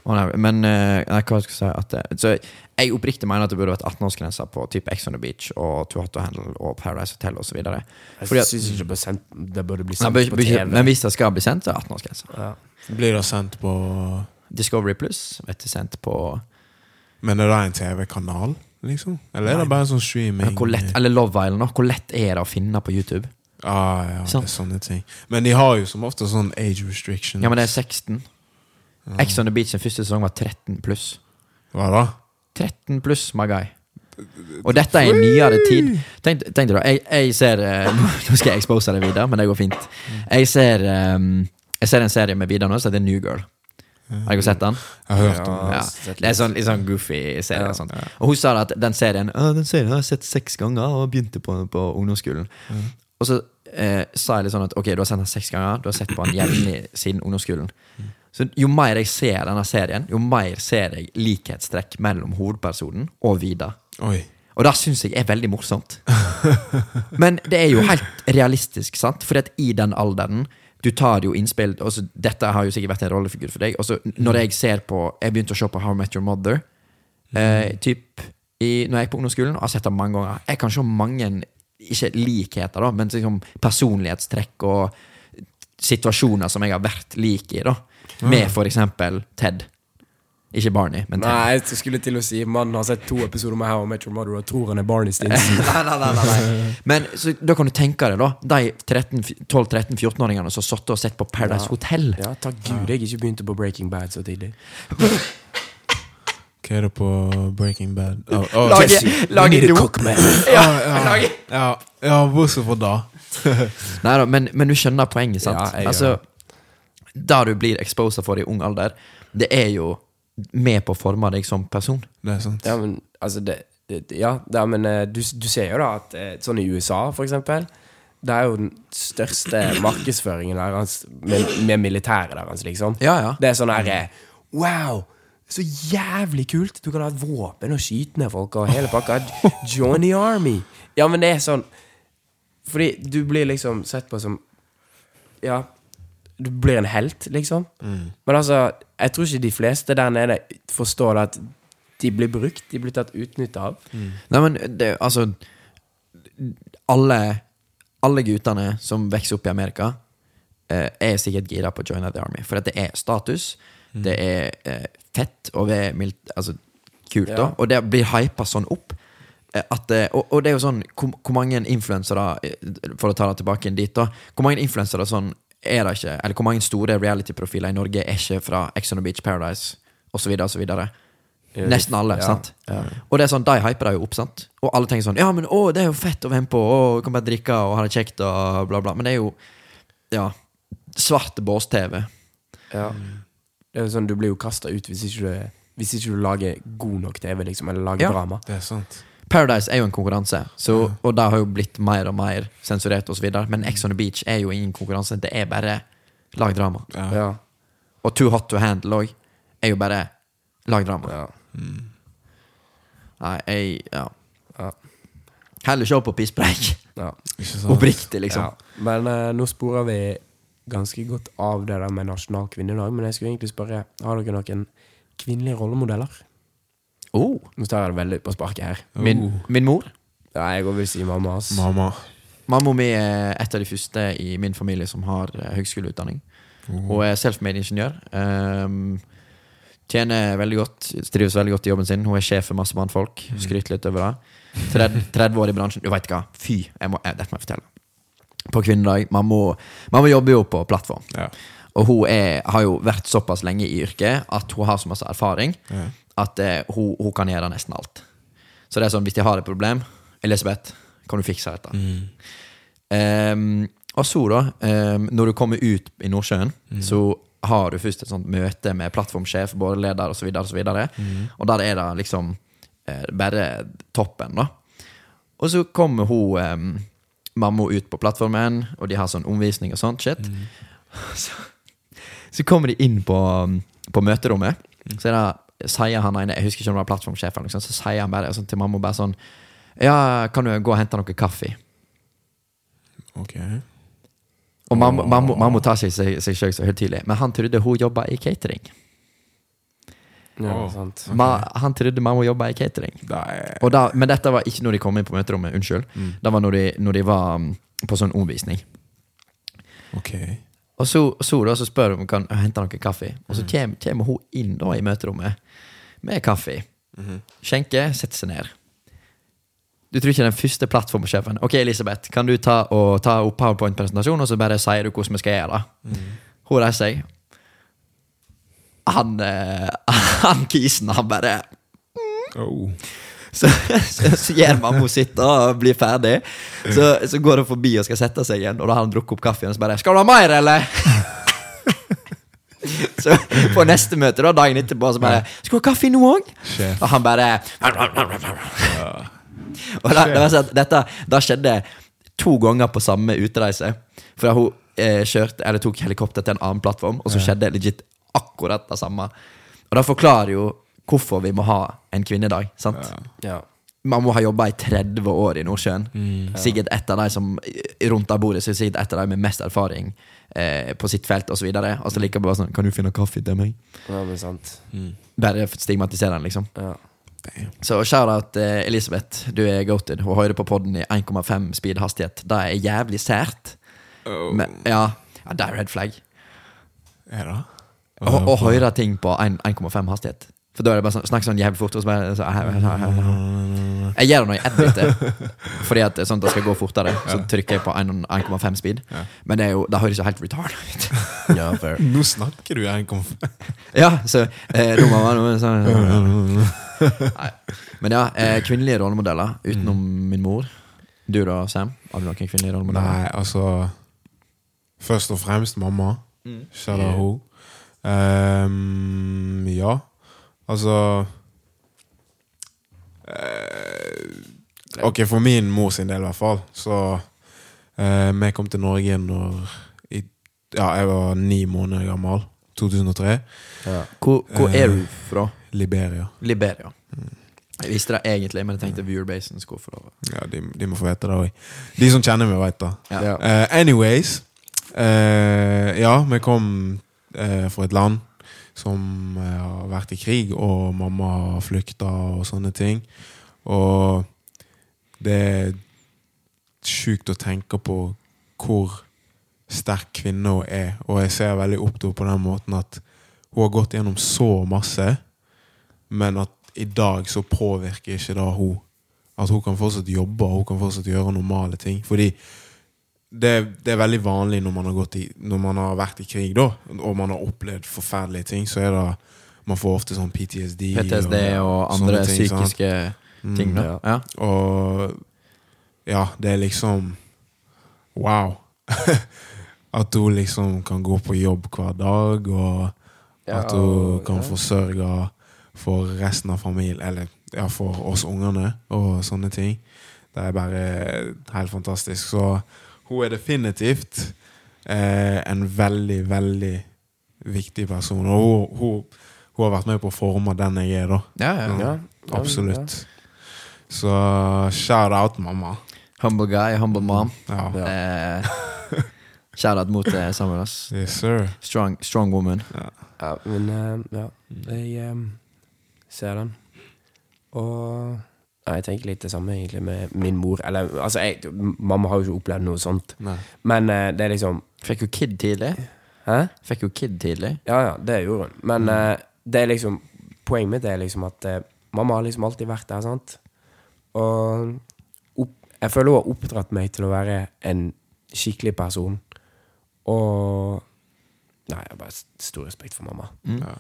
Speaker 1: On. Men uh, nei, hva skal jeg si at det, Så jeg oppriktig mener at det burde vært 18-årsgrense på type Ex on the Beach og Too Hot to Handle og Paradise Hotel osv.
Speaker 3: Jeg syns ikke det bør, sendt, det burde bli sendt på TV.
Speaker 1: Men hvis det skal bli sendt, så er 18-årsgrense.
Speaker 3: ja.
Speaker 2: Blir det sendt på
Speaker 1: Discovery Pluss vet du, sendt på
Speaker 2: Men er det en TV-kanal, liksom? Eller er det bare sånn streaming?
Speaker 1: hvor lett, Eller Love Island. Hvor lett er det å finne på YouTube?
Speaker 2: Ah, ja, det er sånne ting. Men de har jo som ofte sånn age restriction.
Speaker 1: Ja, men det er 16. Ex on the Beach sin første sesong var 13 pluss.
Speaker 2: Hva da?
Speaker 1: 13 pluss, my guy. Og dette er i nyere tid. Tenk, tenk deg da, jeg, jeg ser eh, *laughs* Nå skal jeg expose det videre, men det går fint. Jeg ser, eh, jeg ser en serie med Vidar nå som heter New Girl. Har dere sett den?
Speaker 2: Jeg har hørt om
Speaker 3: Ja.
Speaker 2: det.
Speaker 1: Ja. Det er sånn, litt sånn goofy serie.
Speaker 3: Ja.
Speaker 1: og sånt. Og hun sa at den serien Den serien har jeg sett seks ganger og begynte på på ungdomsskolen. Og så eh, sa jeg litt sånn at ok, du har sett den seks ganger, du har sett på den jevnlig siden ungdomsskolen. Så jo mer jeg ser denne serien, jo mer ser jeg likhetstrekk mellom hovedpersonen og Vida.
Speaker 2: Oi.
Speaker 1: Og det syns jeg er veldig morsomt. Men det er jo helt realistisk, sant? Fordi at i den alderen Du tar jo innspill også, Dette har jo sikkert vært en rollefigur for deg. Og så når jeg ser på Jeg begynte å se på How I Met Your Mother eh, typ i, når jeg gikk på ungdomsskolen, og har sett det mange ganger. Jeg kan se mange ikke likheter, da, men liksom personlighetstrekk og situasjoner som jeg har vært lik i, da. Med for eksempel Ted. Ikke Barney, men Ted.
Speaker 3: Nei, jeg skulle til å si mannen har sett to episoder med How I Met Your Mother og tror han er Barney Stinson. *laughs*
Speaker 1: nei, nei, nei, nei. Men så, da kan du tenke deg, da. De 12-13-14-åringene som satt og sett på Paradise
Speaker 3: Ja.
Speaker 1: Hotel.
Speaker 3: Ja, takk Gud jeg ikke begynte på Breaking Bad så tidlig.
Speaker 2: Hva er det på Breaking Bad? Oh, oh,
Speaker 1: Lage, lage dop.
Speaker 3: cook. *laughs*
Speaker 1: Ja,
Speaker 2: ja. ja, ja, hvorfor da. *laughs*
Speaker 1: Nei da, men, men du skjønner poenget, sant?
Speaker 3: Ja, jeg
Speaker 1: altså, da du blir exposa for i ung alder, det er jo med på å forme deg som person.
Speaker 2: Det er sant.
Speaker 3: Ja, men altså det, det, Ja, det, men eh, du, du ser jo da at eh, sånn i USA, for eksempel Det er jo den største markedsføringen deres med, med militæret deres, liksom.
Speaker 1: Ja, ja.
Speaker 3: Det er sånn herre Wow! Så jævlig kult! Du kan ha et våpen og skyte ned folk og hele pakka. Join the army! Ja, men det er sånn Fordi du blir liksom sett på som Ja, du blir en helt, liksom. Men altså, jeg tror ikke de fleste der nede forstår at de blir brukt, de blir tatt utnytta av.
Speaker 1: Nei, men det, altså alle, alle guttene som vokser opp i Amerika, eh, er sikkert gira på å joine the army. For at det er status, det er eh, fett og det er mildt, altså, kult, da. Og det blir hypa sånn opp. eh, At, og, og det er jo sånn Hvor, hvor mange influensere, eh, for å ta det tilbake inn dit, da Hvor mange influensere sånn er det ikke Eller hvor mange store reality-profiler i Norge er ikke fra Ex on the Beach, Paradise osv., osv.? Nesten alle,
Speaker 3: ja,
Speaker 1: sant?
Speaker 3: ja.
Speaker 1: Og det er sånn, de hyper det jo opp, sant? Og alle tenker sånn Ja, men å, det er jo fett å være med på, å, vi kan bare drikke og ha det kjekt og bla, bla. Men det er jo Ja. Svart bås-TV.
Speaker 3: Ja. Det er jo sånn, Du blir jo kasta ut hvis ikke, du, hvis ikke du lager god nok TV, liksom, eller lager
Speaker 1: Ja.
Speaker 3: drama.
Speaker 2: Det er sant.
Speaker 1: Paradise er jo en konkurranse, så, og det har jo blitt mer og mer sensurert osv. Men Ex on the Beach er jo ingen konkurranse, det er bare lag drama.
Speaker 2: Ja.
Speaker 3: Ja.
Speaker 1: Og Too Hot to Handle òg er jo bare lag drama.
Speaker 3: ja.
Speaker 1: Nei, jeg Ja.
Speaker 3: Ja.
Speaker 1: Heller se på pisspreik.
Speaker 3: ja.
Speaker 1: Oppriktig, liksom.
Speaker 3: Ja. Men eh, nå sporer vi ganske godt av det der med nasjonal kvinnedag. Men jeg skulle egentlig spørre Har dere noen kvinnelige rollemodeller?
Speaker 1: Oh,
Speaker 3: Nå tar jeg det veldig på sparket her.
Speaker 1: min,
Speaker 2: Oh.
Speaker 1: min mor.
Speaker 3: Ja, jeg vil si mamma. ass.
Speaker 2: Mamma.
Speaker 1: Mamma mi er et av de første i min familie som har eh, høgskoleutdanning. Hun er self-made ingeniør. ehm, tjener veldig godt, trives veldig godt i jobben sin. Hun er sjef for masse mannfolk. Skryter litt over det. 30, 30 *laughs* år i bransjen. Du veit hva, fy! Jeg må, jeg, dette må jeg fortelle. På kvinnedag. Mamma, mamma jobber jo på plattform.
Speaker 2: Ja.
Speaker 1: Og hun er, har jo vært såpass lenge i yrket at hun har så masse erfaring
Speaker 2: Ja.
Speaker 1: At eh, hun, hun kan gjøre nesten alt. Så det er sånn, hvis de har et problem Elisabeth, kan du fikse dette? Ehm, og så, da, um, når du kommer ut i Nordsjøen, så har du først et sånt møte med plattformsjef, både leder osv., og, så videre, og der er det liksom eh, bare toppen, da. Og så kommer hun um, mamma ut på plattformen, og de har sånn omvisning og sånt shit. *laughs* Så, så kommer de inn på, på møterommet, så er det, sier han ene Jeg husker ikke om det var plattformsjefen, liksom, så sier han bare sånn til mamma bare sånn Ja, kan du gå og hente noe kaffe?
Speaker 2: Ok.
Speaker 1: Og mamma, mamma, mamma tar seg, seg, seg selv så høytidelig, men han trodde hun jobba i catering.
Speaker 3: Ja,
Speaker 2: oh,
Speaker 3: sant.
Speaker 1: Ma, han trodde mamma jobba i catering.
Speaker 2: Er
Speaker 1: Og da, men dette var ikke når de kom inn på møterommet. Unnskyld. Det var når de, når de var um, på sånn omvisning.
Speaker 2: Ok.
Speaker 1: Og så, så, da, så spør hun om hun kan hente noe kaffe. Og så kommer, kommer hun inn da i møterommet med kaffe. Skjenke, setter seg ned. Du tror ikke den første plattformsjefen Ok, Elisabeth, kan du ta, og, ta opp powerpoint-presentasjonen, og så bare sier du hvordan vi skal gjøre det? Hun reiser seg. Han, eh, *laughs* han kisen, han bare
Speaker 2: Oh.
Speaker 1: Så, så, så gjør mamma sitt og blir ferdig. Så, så går hun forbi og skal sette seg igjen, og da har han drukket opp kaffen og så bare 'Skal du ha mer, eller?' *laughs* så på neste møte, da, dagen etterpå, så bare 'Skal du ha kaffe nå òg?' Og han bare Og da, det var sånn dette da skjedde to ganger på samme utreise. For hun eh, kjørte, eller tok helikopter til en annen plattform, og så skjedde legit akkurat det samme. Og da forklarer jo hvorfor vi må ha en kvinnedag. sant?
Speaker 3: Ja.
Speaker 1: Man må ha jobba i 30 år i Nordsjøen. Sikkert et av de som rundt av bordet så er sikkert et av de med mest erfaring eh, på sitt felt osv. Og så liker bare sånn Kan du finne kaffe til meg?
Speaker 3: ja, men sant.
Speaker 1: Bare stigmatisere den, liksom.
Speaker 3: Ja.
Speaker 1: Så shout-out eh, Elisabeth, du er goated. Hun hører på podden i 1,5 speed-hastighet. Det er jævlig sært.
Speaker 2: Oh.
Speaker 1: Men, ja, ja, det er red flag.
Speaker 2: Er det?
Speaker 1: Å høre ting på 1,5 hastighet. For da er det bare sånn, snakk sånn jævlig fort. Og så bare, så, jeg gjør det når jeg editer, fordi at sånn at det skal gå fortere. Så trykker jeg på 1,5 speed. Men det, er jo, det høres jo helt retard ut. *laughs*
Speaker 3: ja. *laughs*
Speaker 2: Nå snakker du en konf... *laughs*
Speaker 1: ja, så eh, nå må man sånn, Nei. Men ja, eh, kvinnelige rollemodeller utenom min mor. Du da, Sam? Har du noen kvinnelige rollemodeller?
Speaker 2: Nei, altså Først og fremst mamma. Kjære out hun. Ehm, ja. Altså eh, Ok, for min mor sin del, i hvert fall. Så eh, Vi kom til Norge når i, Ja, jeg var ni måneder gammel. 2003.
Speaker 3: Ja.
Speaker 1: Hvor, hvor er du fra?
Speaker 2: Liberia.
Speaker 1: Liberia. Jeg visste det egentlig, men jeg tenkte viewerbasen skulle få lov.
Speaker 2: Ja, de, de må få vite det òg. De som kjenner meg, vet det.
Speaker 1: Ja.
Speaker 2: Eh, anyways. uh, ja, vi kom uh, fra et land som eh, har vært i krig, og mamma har flykta og sånne ting. Og det er sjukt å tenke på hvor sterk kvinne hun er. Og jeg ser veldig opp til henne på den måten at hun har gått gjennom så masse, men at i dag så påvirker ikke da hun At hun kan fortsatt jobbe og hun kan fortsatt gjøre normale ting. Fordi det, det er veldig vanlig når man, har gått i, når man har vært i krig, da, og man har opplevd forferdelige ting, så er det Man får ofte sånn PTSD.
Speaker 1: PTSD og
Speaker 2: og
Speaker 1: andre
Speaker 2: ting, sant?
Speaker 1: psykiske ting. Da.
Speaker 3: ja.
Speaker 1: Ja.
Speaker 2: Og ja, det er liksom Wow. *laughs* At hun liksom kan gå på jobb hver dag, og at hun kan forsørge for resten av familien, eller ja, for oss ungene, og sånne ting. Det er bare helt fantastisk. Så hun er definitivt eh, en veldig, veldig viktig person. Og hun, hun, hun har vært med på å forme den jeg er, da.
Speaker 1: Ja, ja.
Speaker 3: Ja, ja,
Speaker 2: Absolutt. Så shout out, mamma.
Speaker 1: Humble guy, humble mom.
Speaker 2: Ja.
Speaker 1: Eh, Shout-out mot eh, Samuel. ass.
Speaker 2: Yes, sir.
Speaker 1: Strong, strong woman.
Speaker 3: Ja, men eh, ja, jeg eh, ser den. Og ja, jeg tenker litt det samme egentlig med min mor. Eller, altså, jeg, mamma har jo ikke opplevd noe sånt.
Speaker 2: Nei.
Speaker 3: Men eh, det er liksom
Speaker 1: Fikk jo kid tidlig.
Speaker 3: Hæ?
Speaker 1: Fikk jo kid tidlig.
Speaker 3: Ja, ja, det gjorde hun. Men eh, det er liksom Poenget mitt er liksom at eh, mamma har liksom alltid vært der, sant? Og opp, jeg føler hun har oppdratt meg til å være en skikkelig person. Og Nei, jeg har bare stor respekt for mamma.
Speaker 2: Ja.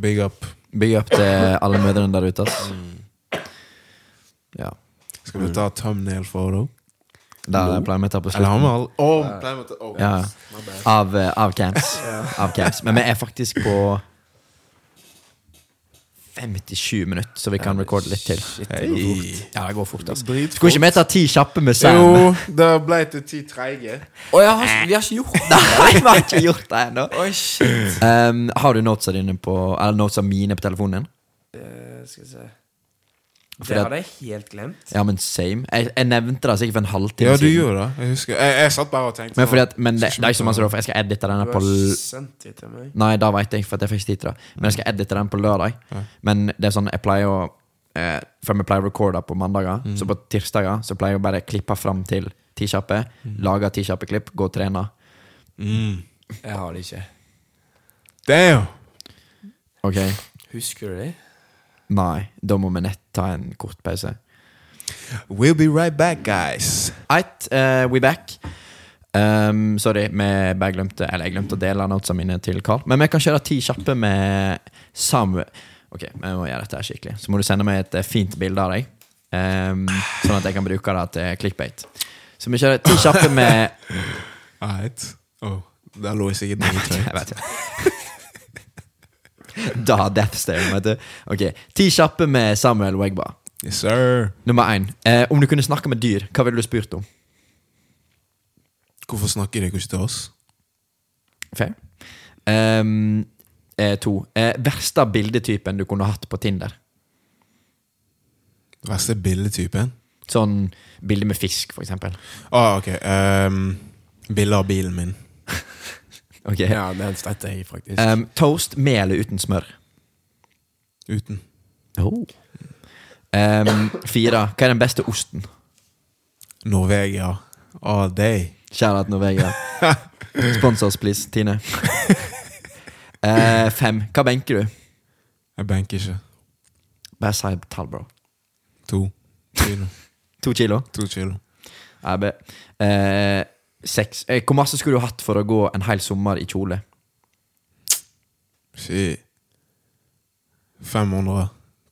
Speaker 2: Big up.
Speaker 1: Big up til alle mødrene der ute. ass. Ja.
Speaker 2: Skal vi ta thumbnail photo?
Speaker 1: Der pleier vi å ta på
Speaker 2: Eller
Speaker 1: slutten.
Speaker 2: all... Oh, uh. Oh, my.
Speaker 1: Av, uh, av camps. Av camps. Men vi er faktisk på 57 minutter, så vi kan recorde litt til.
Speaker 2: Shit, det går fort.
Speaker 1: Ja, det går fort.
Speaker 2: altså.
Speaker 1: Skulle ikke vi ta ti kjappe med Sam?
Speaker 2: Jo, *laughs* det ble til ti treige.
Speaker 3: Å vi har ikke gjort det!
Speaker 1: Nei, vi har ikke gjort det ennå. Um, har du notesa dine på Eller notesa mine på telefonen din?
Speaker 3: Uh, skal vi se
Speaker 1: Fordi
Speaker 3: Det hadde jeg helt glemt.
Speaker 1: Ja, men same. Jeg, jeg nevnte det sikkert for en halvtime
Speaker 2: Ja, du
Speaker 1: siden.
Speaker 2: gjorde det. Jeg husker. Jeg, jeg satt bare og tenkte
Speaker 1: Men, fordi at, men det, det er ikke så
Speaker 2: mye
Speaker 1: masse, da, for jeg skal edite denne
Speaker 3: Du
Speaker 1: på
Speaker 3: har
Speaker 1: l-
Speaker 3: sendt det til meg.
Speaker 1: Nei, da vet jeg, for at jeg fikk ikke tid til det. Men jeg skal edite den på lørdag.
Speaker 2: Ja.
Speaker 1: Men det er sånn, jeg pleier å eh, For vi pleier å recorde på mandager,
Speaker 2: Mm.
Speaker 1: så på tirsdager så pleier jeg å bare klippe fram til ti kjappe. Lage ti kjappe klipp, gå og trene.
Speaker 2: mm.
Speaker 3: Jeg har det ikke.
Speaker 2: Damn!
Speaker 1: Ok,
Speaker 3: Husker du det?
Speaker 1: Nei, da må vi nett ta en kort pause.
Speaker 2: We'll be right back, guys.
Speaker 1: Right, uh, we back. Um, sorry, vi bare glemte Eller jeg glemte å dele notesa mine til Carl. Men vi kan kjøre ti kjappe med Samuel. Ok, vi må gjøre dette skikkelig. Så må du sende meg et eh, fint bilde av deg. Um, sånn at jeg kan bruke det til clickbait. Så vi kjører ti kjappe med *laughs*
Speaker 2: Alright. Oh, der lå jeg sikkert noe *laughs*
Speaker 1: ikke. *laughs* Da Death Stare, vet du. Ok, Ti kjappe med Samuel Wegba.
Speaker 2: Yes, sir.
Speaker 1: Nummer én. Eh, om du kunne snakke med dyr, hva ville du spurt om?
Speaker 2: Hvorfor snakker dere ikke til oss?
Speaker 1: Fair. Um, eh, to. Eh, verste bildetypen du kunne hatt på Tinder?
Speaker 2: Verste bildetypen?
Speaker 1: Sånn bilde med fisk, for eksempel.
Speaker 2: Ah, ok. Um, Bilde av bilen min. *laughs*
Speaker 1: Ok.
Speaker 3: Ja, den støtter jeg faktisk.
Speaker 1: Um, toast med eller uten smør?
Speaker 2: Uten.
Speaker 1: Oh. Um, fire. Hva er den beste osten?
Speaker 2: Norvegia. All day.
Speaker 1: Til Norvegia. *laughs* Spons oss, please, Tine. Uh, fem. Hva benker du?
Speaker 2: Jeg benker ikke.
Speaker 1: Bare si tall, bro.
Speaker 2: To kilo. *laughs*
Speaker 1: To kilo?
Speaker 2: To kilo.
Speaker 1: Jeg be. Seks. Eh, hvor masse skulle du hatt for å gå en hel sommer i kjole?
Speaker 2: Si 500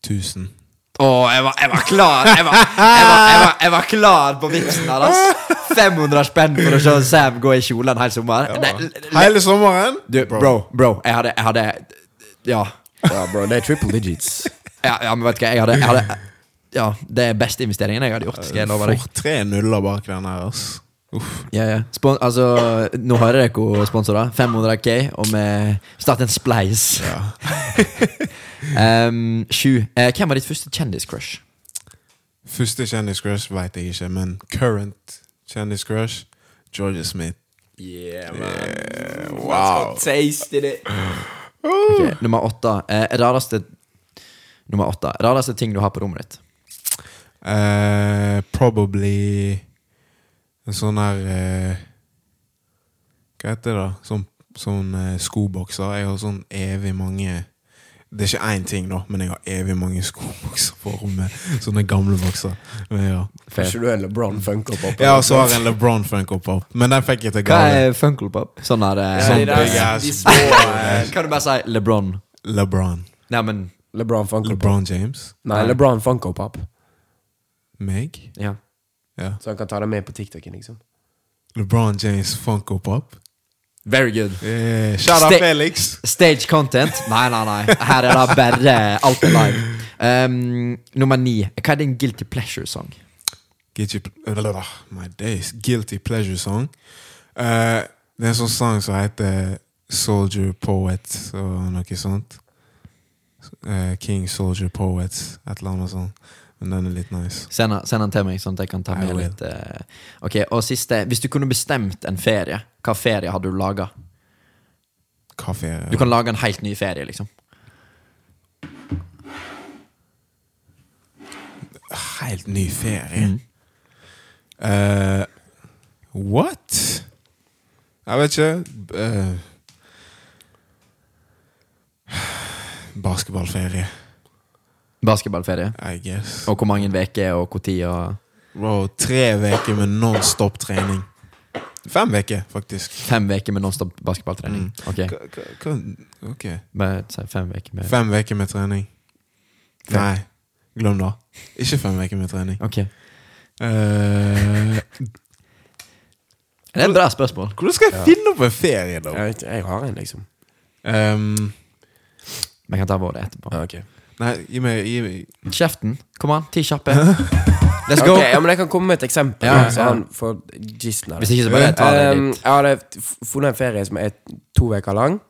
Speaker 2: 000.
Speaker 1: Å, jeg var, jeg var klar! Jeg var, jeg, var, jeg, var, jeg var klar på vitsen her, ass! 500 spenn for å se Sam gå i kjole en hel sommer. Det-
Speaker 2: Hele sommeren?
Speaker 1: Du, bro, bro, jeg hadde, jeg hadde Ja.
Speaker 3: Ja, bro, det er triple digits.
Speaker 1: Ja, ja men vet du hva, jeg hadde, jeg hadde Ja, det er beste investeringen jeg hadde gjort, skal jeg love deg.
Speaker 2: For tre nuller bak den her, ass.
Speaker 1: Ja, ja. Spon altså, nå hører dere hvor sponsorer. 500K, og vi starter en spleis.
Speaker 2: Ja. *laughs*
Speaker 1: Um, sju. Eh, hvem var ditt første kjendiscrush?
Speaker 2: Første kjendiscrush vet jeg ikke, men current kjendiscrush Georgia Smith.
Speaker 3: Yeah,
Speaker 2: Yeah, wow.
Speaker 3: Tasted it.
Speaker 1: Okay, Nummer åtte. Eh, rareste Nummer åtte. Rareste ting du har på rommet ditt.
Speaker 2: Uh, probably en sånn her eh, Hva heter det? da? Sånn, sånn eh, skobokser. Jeg har sånn evig mange Det er ikke én ting, da, men jeg har evig mange skobokser på rommet. Sånne gamle bokser. Men ja.
Speaker 3: Får ikke du en LeBron Funko Pop?
Speaker 2: ja, så har jeg en LeBron Funko Pop, men den fikk jeg til
Speaker 1: Hva
Speaker 2: gave.
Speaker 1: er funkelpop? Pop? Sånn er det
Speaker 3: Ja,
Speaker 2: Sånn
Speaker 3: de der-
Speaker 2: big ass
Speaker 3: de små, eh,
Speaker 1: Kan du bare si LeBron?
Speaker 2: LeBron.
Speaker 1: Nei, men
Speaker 3: LeBron Funko Pop.
Speaker 2: LeBron James.
Speaker 3: Nei, LeBron Funko Pop.
Speaker 2: Meg.
Speaker 1: Ja.
Speaker 2: Ja.
Speaker 3: Så han kan ta det med på TikToken, liksom.
Speaker 2: LeBron James Funko Pop.
Speaker 1: Very good.
Speaker 2: Yeah. shout out Felix.
Speaker 1: Stage content? Nei, nei, nei. Her er det bare alt er live. Um, nummer ni. Hva er din guilty pleasure-sang?
Speaker 2: Guilty, uh, my days. Guilty pleasure song. Uh, det er en sånn sang som heter Soldier Poet og noe sånt. Uh, King Soldier Poet, et eller annet sånt. Men den er litt nice.
Speaker 1: Send send den til meg, sånn at jeg kan ta med litt Uh, Ok, Og siste. Hvis du kunne bestemt en ferie, hva ferie hadde du laga?
Speaker 2: ferie?
Speaker 1: Du kan lage en helt ny ferie, liksom.
Speaker 2: Helt ny ferie.
Speaker 1: Mm.
Speaker 2: Uh, what? Jeg vet ikke. Uh, *sighs* basketballferie,
Speaker 1: Basketballferie.
Speaker 2: I guess.
Speaker 1: Og hvor mange uker og når og
Speaker 2: Bro, tre uker med non-stop trening. Fem uker, faktisk.
Speaker 1: Fem uker med nonstop basketballtrening.
Speaker 2: Mm.
Speaker 1: Ok,
Speaker 2: K hva- hva- Ok.
Speaker 1: bare si fem uker med
Speaker 2: Fem uker med trening.
Speaker 1: Fem.
Speaker 2: Nei, glem det. Ikke fem uker med trening.
Speaker 1: Ok.
Speaker 2: Uh...
Speaker 1: Det er et bra spørsmål.
Speaker 2: hvordan skal jeg finne opp en ferie, da?
Speaker 3: Jeg, vet, jeg har en, liksom.
Speaker 2: Um,
Speaker 1: Vi kan ta vår etterpå.
Speaker 3: Ja, ok.
Speaker 2: Nei, gi meg, gi meg
Speaker 1: Kjeften. Kom an, ti kjappe. *laughs* Let's go.
Speaker 3: Okay, ja, men Jeg kan komme med et eksempel.
Speaker 1: Ja,
Speaker 3: så han får gisten av
Speaker 1: Hvis ikke, så bare ta det
Speaker 3: Um,
Speaker 1: litt.
Speaker 3: jeg hadde funnet en ferie som er to uker lang,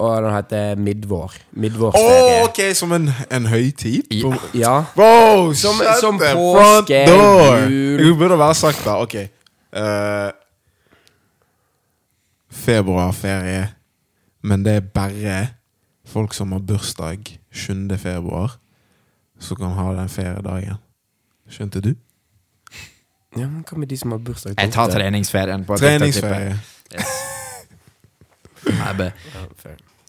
Speaker 3: og den heter Midvår. Midvårsferie.
Speaker 2: Oh, ok, som en, en høytid?
Speaker 1: Ja.
Speaker 3: Ja.
Speaker 2: Wow,
Speaker 3: Som-
Speaker 2: shut
Speaker 3: som
Speaker 2: the
Speaker 3: påske,
Speaker 2: front door.
Speaker 3: jul.
Speaker 2: Jeg burde være sagt det. ok Uh, Februarferie Men det er bare Folk som har bursdag 7. februar Som kan ha den feriedagen Skjønte du?
Speaker 3: ja, men Hva med de som har bursdag?
Speaker 1: Jeg tar treningsferien på
Speaker 2: Treningsferie *laughs*
Speaker 1: Nei,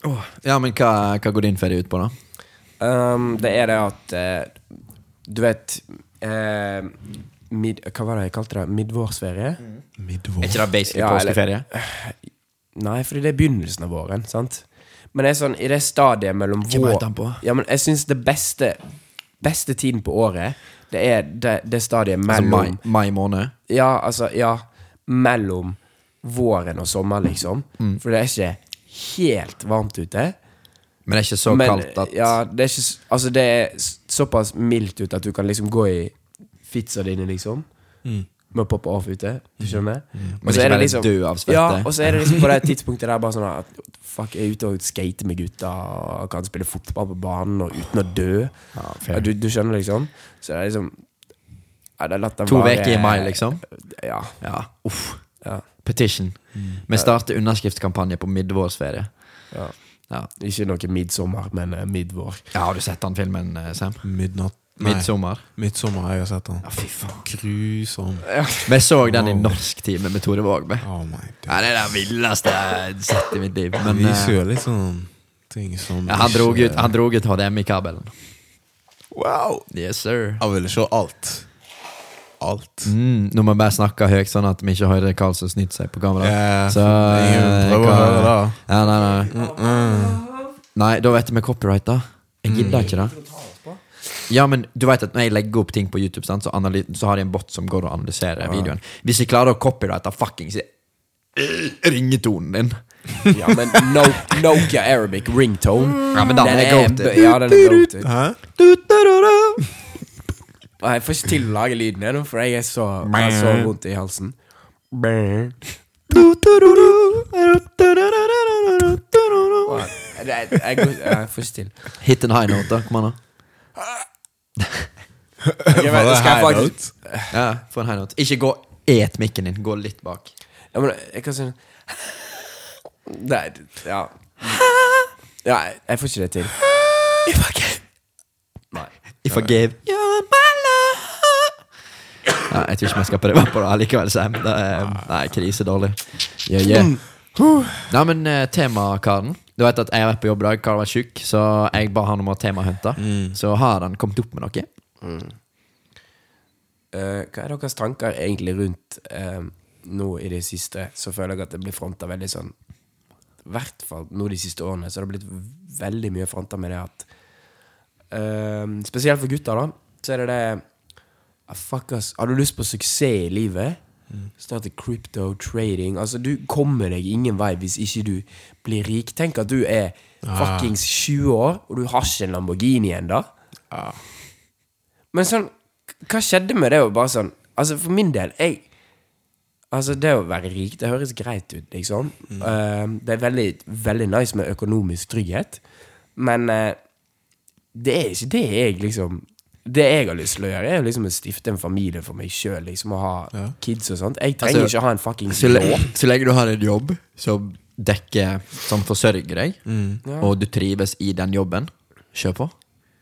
Speaker 1: oh,
Speaker 3: Ja,
Speaker 1: men hva, hva går din ferie ut på, da?
Speaker 3: Um, det er det at uh, Du vet uh, mid, Hva var det jeg kalte det? Midvårsferie?
Speaker 2: Midvår
Speaker 1: Er ikke det basically
Speaker 3: Ja, eller-
Speaker 1: påskeferie?
Speaker 3: Nei, fordi det er begynnelsen av våren. sant? Men det er sånn, i det stadiet mellom
Speaker 1: helt an på.
Speaker 3: Ja, men jeg syns det beste Beste tiden på året, det er det, det stadiet
Speaker 1: Altså
Speaker 3: mellom
Speaker 1: mai, mai måned?
Speaker 3: Ja, altså, ja Mellom våren og sommer, liksom.
Speaker 1: Mm.
Speaker 3: For det er ikke helt varmt ute.
Speaker 1: Men det er ikke så
Speaker 3: men,
Speaker 1: kaldt at
Speaker 3: Ja, det er ikke s- Altså, det er s- såpass mildt ute at du kan liksom gå i fitsa dine, liksom. Med å poppe off ute. Du skjønner?
Speaker 1: Mm. Men
Speaker 3: så
Speaker 1: ikke
Speaker 3: er det liksom-
Speaker 1: død av svette.
Speaker 3: Ja, og så er det liksom på det *laughs* tidspunktet der bare sånn at Fuck, jeg er ute og skater med gutta og kan spille fotball på banen og uten å dø.
Speaker 1: Ja.
Speaker 3: Ja, du, du skjønner, liksom? Så det er liksom ja, det er latt den
Speaker 1: To uker i mai, liksom?
Speaker 3: Ja.
Speaker 1: Ja, uff.
Speaker 3: ja,
Speaker 1: Petition. Vi starter underskriftskampanje på midvårsferie.
Speaker 3: ja.
Speaker 1: Ja.
Speaker 3: Ikke noe midsommer, men uh, midvår.
Speaker 1: ja, har du sett den filmen, eh, Sam?
Speaker 2: Midnatt Nei,
Speaker 1: Midtsommer?
Speaker 2: jeg har sett den
Speaker 1: Ja, fy faen.
Speaker 2: Grusom
Speaker 1: Vi så den i
Speaker 2: norsk
Speaker 1: time med Tore Vågbe.
Speaker 2: Oh my god
Speaker 1: Ja, det er det villeste jeg har sett i mitt liv.
Speaker 2: Men Vi viser
Speaker 1: eh,
Speaker 2: litt sånn ting som
Speaker 1: ja, han, drog ut, han drog ut HDMI-kabelen.
Speaker 2: Wow
Speaker 1: Yes, sir.
Speaker 2: Jeg ville se alt Alt
Speaker 1: Mm, nå må vi bare snakke høyt, sånn at vi ikke hører Karl som snyter seg på kamera.
Speaker 2: Yeah,
Speaker 1: Så, eh,
Speaker 2: å høre det
Speaker 1: Ja, nei, nei. Nei, da vet vi copyright, da. Jeg gidder ikke det. Ja, men du vet at når jeg legger opp ting på YouTube, sant, så, så har de en bot som går og analyserer videoen. Hvis jeg klarer å copyrighte fuckings ringetonen din *laughs*
Speaker 3: Ja, men no, Nokia Arabic ringtone.
Speaker 1: Ja, men den er goated.
Speaker 3: Ja, den er? Og Jeg får ikke til å lage lyden ennå, for jeg er så, jeg har så vondt i halsen. Jeg, jeg, jeg, jeg får ikke til.
Speaker 1: Hit en high note, da. Kom an, da.
Speaker 3: Jeg *laughs*
Speaker 2: men,
Speaker 3: skal jeg faktisk
Speaker 1: Ja, Få en high note. Ikke gå et mikken din. Gå litt bak.
Speaker 3: ja, men jeg kan si Nei, ja. Ja, jeg, får ikke det til.
Speaker 1: If I gave,
Speaker 3: Nei.
Speaker 1: if I gave You're my love Ja, jeg tror ikke vi skal prøve på det allikevel, Sam. Det er nei, krisedårlig. Yeah, yeah. Nei, men eh, temakaren Du vet at jeg har vært på jobb i dag, Karl var tjukk, så jeg ba han om å temahunte. Så har han kommet opp med noe.
Speaker 3: Eh, hva er deres tanker egentlig rundt eh, nå i det siste? Så føler jeg at det blir fronta veldig sånn I hvert fall nå de siste årene så det har det blitt veldig mye fronta med det at eh, Spesielt for gutter, da, så er det det ah, Fuck ass, har du lyst på suksess i livet? Starte crypto trading. Altså, du kommer deg ingen vei hvis ikke du blir rik. Tenk at du er fuckings 20 år, og du har ikke en Lamborghini ennå. Men sånn, hva skjedde med det å bare sånn Altså, for min del, jeg Altså, det å være rik, det høres greit ut, liksom. Eh, det er veldig, veldig nice med økonomisk trygghet, men uh, det er ikke det jeg liksom Det jeg har lyst til å gjøre, er liksom å stifte en familie for meg sjøl, liksom, og ha kids og sånt. Jeg trenger
Speaker 1: Altså,
Speaker 3: ikke ha en fuckings
Speaker 1: Så, så lenge du har en jobb som dekker Som forsørger deg,
Speaker 3: Ja.
Speaker 1: og du trives i den jobben, kjør på.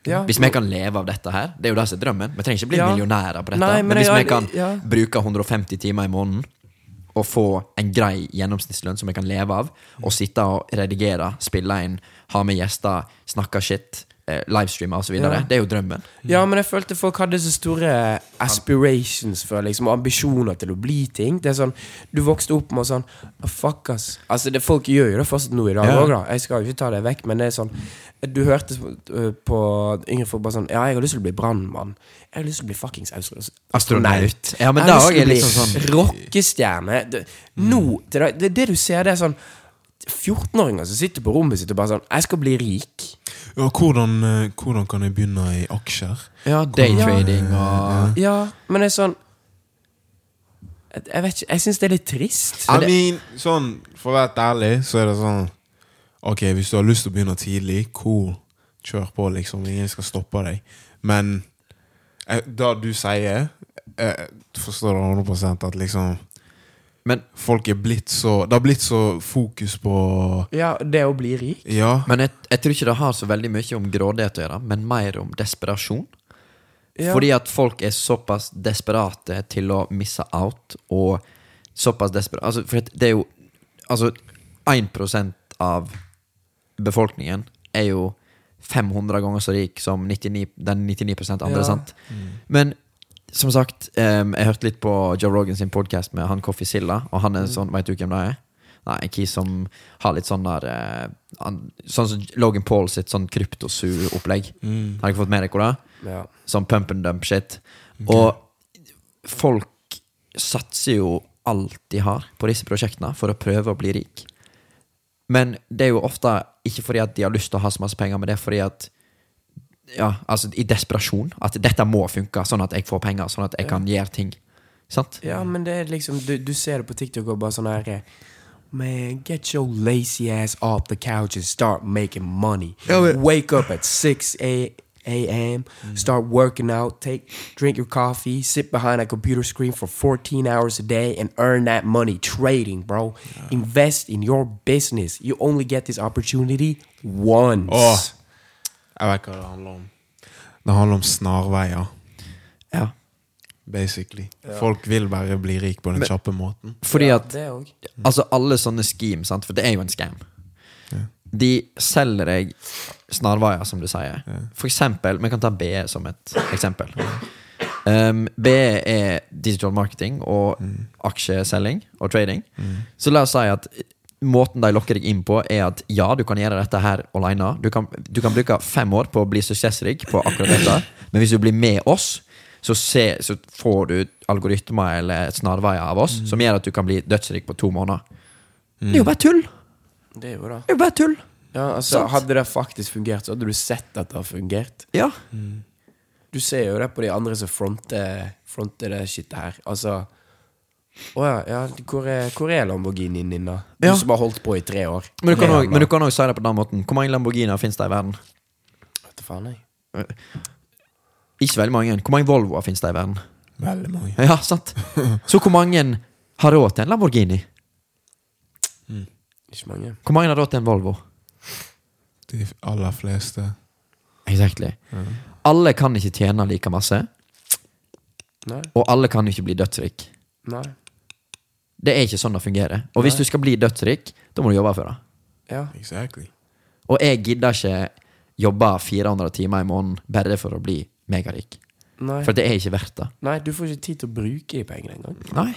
Speaker 3: Ja.
Speaker 1: Hvis vi kan leve av dette her, det er jo det som er drømmen. Vi trenger ikke bli
Speaker 3: Ja.
Speaker 1: millionærer på dette.
Speaker 3: Nei,
Speaker 1: men,
Speaker 3: men
Speaker 1: hvis vi kan
Speaker 3: ja.
Speaker 1: bruke 150 timer i måneden og få en grei gjennomsnittslønn som vi kan leve av, og sitte og redigere, spille inn, ha med gjester, snakke shit, eh, livestreame osv.,
Speaker 3: Ja.
Speaker 1: det er jo drømmen.
Speaker 3: Ja, men jeg følte folk hadde så store aspirations for liksom, ambisjoner til å bli ting. Det er sånn, Du vokste opp med sånn oh, Fuck, ass. Altså, det, folk gjør jo det fortsatt nå i dag
Speaker 2: Ja.
Speaker 3: da. Jeg skal jo ikke ta det vekk, men det er sånn Du hørte øh, på yngre folk bare sånn Ja, jeg har lyst til å bli brannmann. Jeg har lyst til å bli fuckings astronaut.
Speaker 1: Astronaut. Ja, men
Speaker 3: jeg har lyst til å
Speaker 1: liksom sånn
Speaker 3: bli rockestjerne. Det- Nå, til dag- det, det du ser, det er sånn 14-åringer som sitter på rommet sitt og bare sånn Jeg skal bli rik.
Speaker 2: Ja, hvordan, eh, hvordan kan jeg begynne i aksjer?
Speaker 1: Ja, daytrading og
Speaker 3: Ja, men det er sånn Jeg, vet ikke, jeg syns det er litt trist.
Speaker 2: I mean, sånn, For å være ærlig, så er det sånn Ok, hvis du har lyst til å begynne tidlig, cool. Kjør på, liksom. Ingen skal stoppe deg. Men eh, det du sier, jeg forstår det 100 at liksom
Speaker 1: Men,
Speaker 2: Folk er blitt så Det har blitt så fokus på
Speaker 3: Ja, det å bli rik.
Speaker 2: Ja.
Speaker 1: men jeg, jeg tror ikke det har så veldig mye om grådighet å gjøre, men mer om desperasjon.
Speaker 3: Ja.
Speaker 1: Fordi at folk er såpass desperate til å misse out, og såpass desperate altså, For det er jo Altså, 1% av befolkningen er jo 500 ganger så rik som 99, den 99 andre,
Speaker 3: Ja.
Speaker 1: sant? Men som sagt, um, jeg hørte litt på Joe Rogan sin podcast med han Coffee Silla, og han er sånn, vet du hvem det er? Nei, en key som har litt sånn der uh, han, Sånn som Logan Paul sitt sånn kryptosu-opplegg. Har dere fått med dere det?
Speaker 3: Ja.
Speaker 1: Sånn pump and dump shit. Og folk satser jo alt de har på disse prosjektene for å prøve å bli rik. Men det er jo ofte ikke fordi at de har lyst til å ha så masse penger, men det er fordi at Ja, altså i desperasjon. At dette må funke, sånn at jeg får penger, sånn at jeg kan gjøre ting. Sant?
Speaker 3: ja, men det er liksom Du, du ser det på TikTok og bare sånn her eh, Man, get your lazy ass off the couch and start making money. Wake up at 6 a.m., start working out, take drink your coffee, sit behind a computer screen for 14 hours a day and earn that money trading, bro. Invest in your business. You only get this opportunity once.
Speaker 2: Åh. Jeg vet hva det handler om. Det handler om snarveier,
Speaker 1: Ja.
Speaker 2: basically. Folk vil bare bli rik på den kjappe måten.
Speaker 1: Fordi at
Speaker 3: ja.
Speaker 1: Altså alle sånne schemes, sant? for det er jo en scam. De selger deg snarveier, som du sier. For eksempel, vi kan ta BE som et eksempel. Um, BE er digital marketing og aksjeselging og trading. Så la oss si at måten de lokker deg inn på, er at ja, du kan gjøre dette her alene. Du kan, du kan bruke fem år på å bli suksessrik på akkurat dette, men hvis du blir med oss, så, se, så får du algoritmer eller snarveier av oss som gjør at du kan bli dødsrik på to måneder. Det er jo bare tull!
Speaker 3: Det er jo det.
Speaker 1: Det er jo bare tull!
Speaker 3: Ja, altså, hadde det faktisk fungert, så hadde du sett at det har fungert.
Speaker 1: Ja.
Speaker 3: Du ser jo det på de andre som fronter, fronter det skittet her. Altså Å ja, ja hvor, er, hvor er Lamborghinien din, da? Du
Speaker 1: Ja.
Speaker 3: som har holdt på i tre år.
Speaker 1: Men du kan også si det på den måten. Hvor mange Lamborghinier finnes det i verden?
Speaker 3: Vet du faen, jeg.
Speaker 1: Ikke veldig mange. Hvor mange Volvoer finnes det i verden?
Speaker 2: Veldig mange.
Speaker 1: Ja, sant? Så hvor mange har råd til en Lamborghini?
Speaker 3: Ikke mange.
Speaker 1: Hvor mange har råd til en Volvo?
Speaker 2: De aller fleste.
Speaker 1: Exactly. Alle kan ikke tjene like masse.
Speaker 3: Nei.
Speaker 1: Og alle kan ikke bli dødsrik.
Speaker 3: Nei.
Speaker 1: Det er ikke sånn det fungerer. Og hvis du skal bli dødsrik, da må du jobbe for det.
Speaker 3: Ja.
Speaker 2: Exactly.
Speaker 1: Og jeg gidder ikke jobbe 400 timer i måneden bare for å bli megarik.
Speaker 3: Nei.
Speaker 1: For det er ikke verdt det.
Speaker 3: Nei, du får ikke tid til å bruke de pengene engang.
Speaker 1: Nei.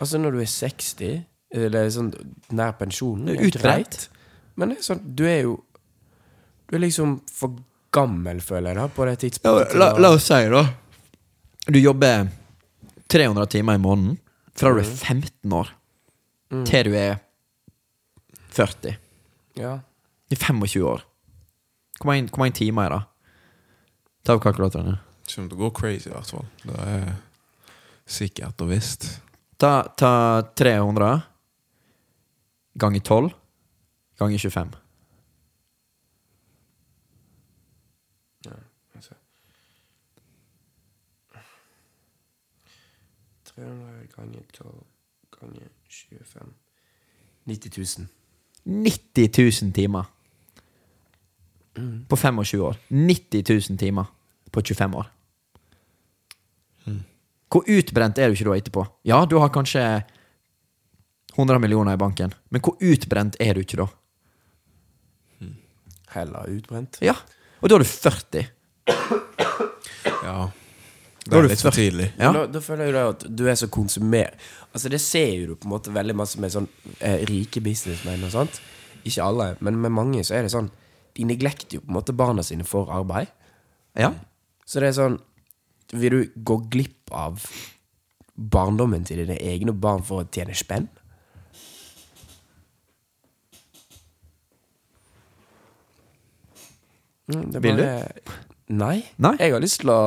Speaker 3: Altså, når du er 60, eller sånn nær pensjonen,
Speaker 1: er
Speaker 3: er
Speaker 1: utbrent.
Speaker 3: greit. Men det er sånn, du er jo Du er liksom for gammel, føler jeg, da, på det tidspunktet. Ja,
Speaker 1: la, la oss si, da. Du jobber 300 timer i måneden fra du er
Speaker 3: Mm.
Speaker 1: 15 år til du er 40.
Speaker 3: Ja.
Speaker 1: I 25 år. Hvor mange, hvor mange timer er det? Ta opp kalkulatoren. din.
Speaker 2: Kommer til å gå crazy, i hvert fall. Det er sikkert og visst.
Speaker 1: Ta, ta 300 ganger 12 ganger 25.
Speaker 3: Altså. 300 ganger 12 ganger 25 90 000.
Speaker 1: 90 000 timer på 25 år. 90 000 timer på 25 år. Hvor utbrent er du ikke da etterpå? Ja, du har kanskje 100 millioner i banken, men hvor utbrent er du ikke da?
Speaker 3: Heller utbrent.
Speaker 1: Ja, og da er du 40.
Speaker 2: Ja. Det
Speaker 1: er
Speaker 2: litt for tidlig.
Speaker 1: Ja.
Speaker 3: Da, da føler jeg jo at du er så konsumer... Altså Det ser jo du på en måte veldig masse med sånn eh, rike businessmenn og sånt. Ikke alle, men med mange så er det sånn De neglekter jo på en måte barna sine for arbeid.
Speaker 1: Ja.
Speaker 3: Så det er sånn Vil du gå glipp av barndommen til dine egne barn for å tjene spenn? Mm, det
Speaker 1: Vil du?
Speaker 3: Nei.
Speaker 1: Nei?
Speaker 3: Jeg har lyst til å,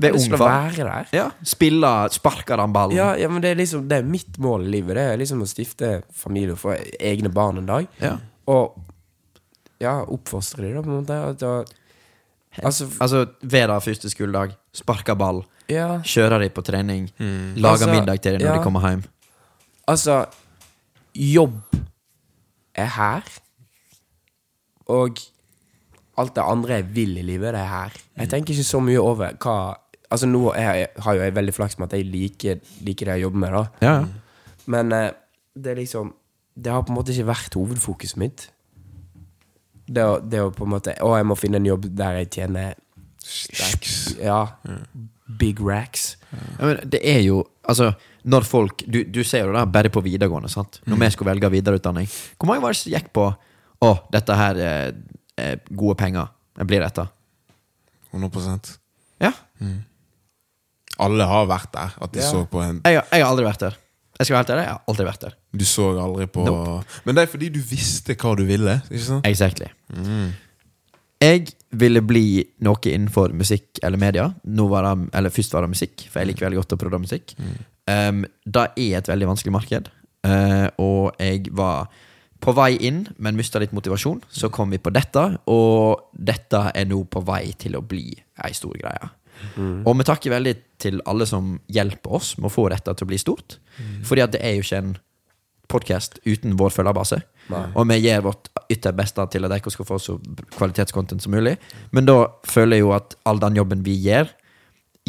Speaker 1: Ved
Speaker 3: er
Speaker 1: ungfar.
Speaker 3: være der.
Speaker 1: ja. Spille, sparke den ballen.
Speaker 3: Ja, ja, men det er liksom Det er mitt mål i livet. Det er liksom å stifte familie og få egne barn en dag.
Speaker 1: Ja.
Speaker 3: Og ja, oppfostre dem, da, på en måte. At, da- altså,
Speaker 1: Altså, ved deres første skoledag, sparke ball,
Speaker 3: ja,
Speaker 1: kjøre dem på trening, lage
Speaker 3: Altså,
Speaker 1: middag til dem når
Speaker 3: ja.
Speaker 1: de kommer hjem.
Speaker 3: altså Jobb er her. Og alt det andre jeg vil i livet, det er her. Jeg tenker ikke så mye over hva Altså Nå er jeg, har jo jeg veldig flaks med at jeg liker, liker det jeg jobber med, da.
Speaker 1: Ja.
Speaker 3: Men eh, det er liksom Det har på en måte ikke vært hovedfokuset mitt. Det å, det å på en måte Å, jeg må finne en jobb der jeg tjener
Speaker 2: Stacks.
Speaker 3: Ja. Big racks.
Speaker 1: Ja, men det er jo Altså, når folk Du, du ser jo det bare på videregående, sant? Når vi skulle velge videreutdanning. Hvor mange var det som gikk på Å, dette her er, er gode penger. Jeg blir dette.
Speaker 2: 100%
Speaker 1: Ja.
Speaker 2: Alle har vært der. At de
Speaker 3: Ja.
Speaker 2: så på en
Speaker 1: Jeg, jeg har aldri vært der. Jeg skal være helt ærlig, jeg har aldri vært der.
Speaker 2: Du så aldri på
Speaker 1: Nope.
Speaker 2: Men det er fordi du visste hva du ville. Ikke sant?
Speaker 1: Exactly. Jeg ville bli noe innenfor musikk eller media. Var det, eller Først var det musikk, for jeg liker veldig godt å prøve musikk. Um, det er et veldig vanskelig marked, uh, og jeg var på vei inn, men mista litt motivasjon. Så kom vi på dette, og dette er nå på vei til å bli ei stor greie. Og vi takker veldig til alle som hjelper oss med å få dette til å bli stort. Fordi at det er jo ikke en podkast uten vår følgerbase. Og vi gir vårt ytter beste til at dere skal få så kvalitetscontent som mulig. Men da føler jeg jo at all den jobben vi gjør,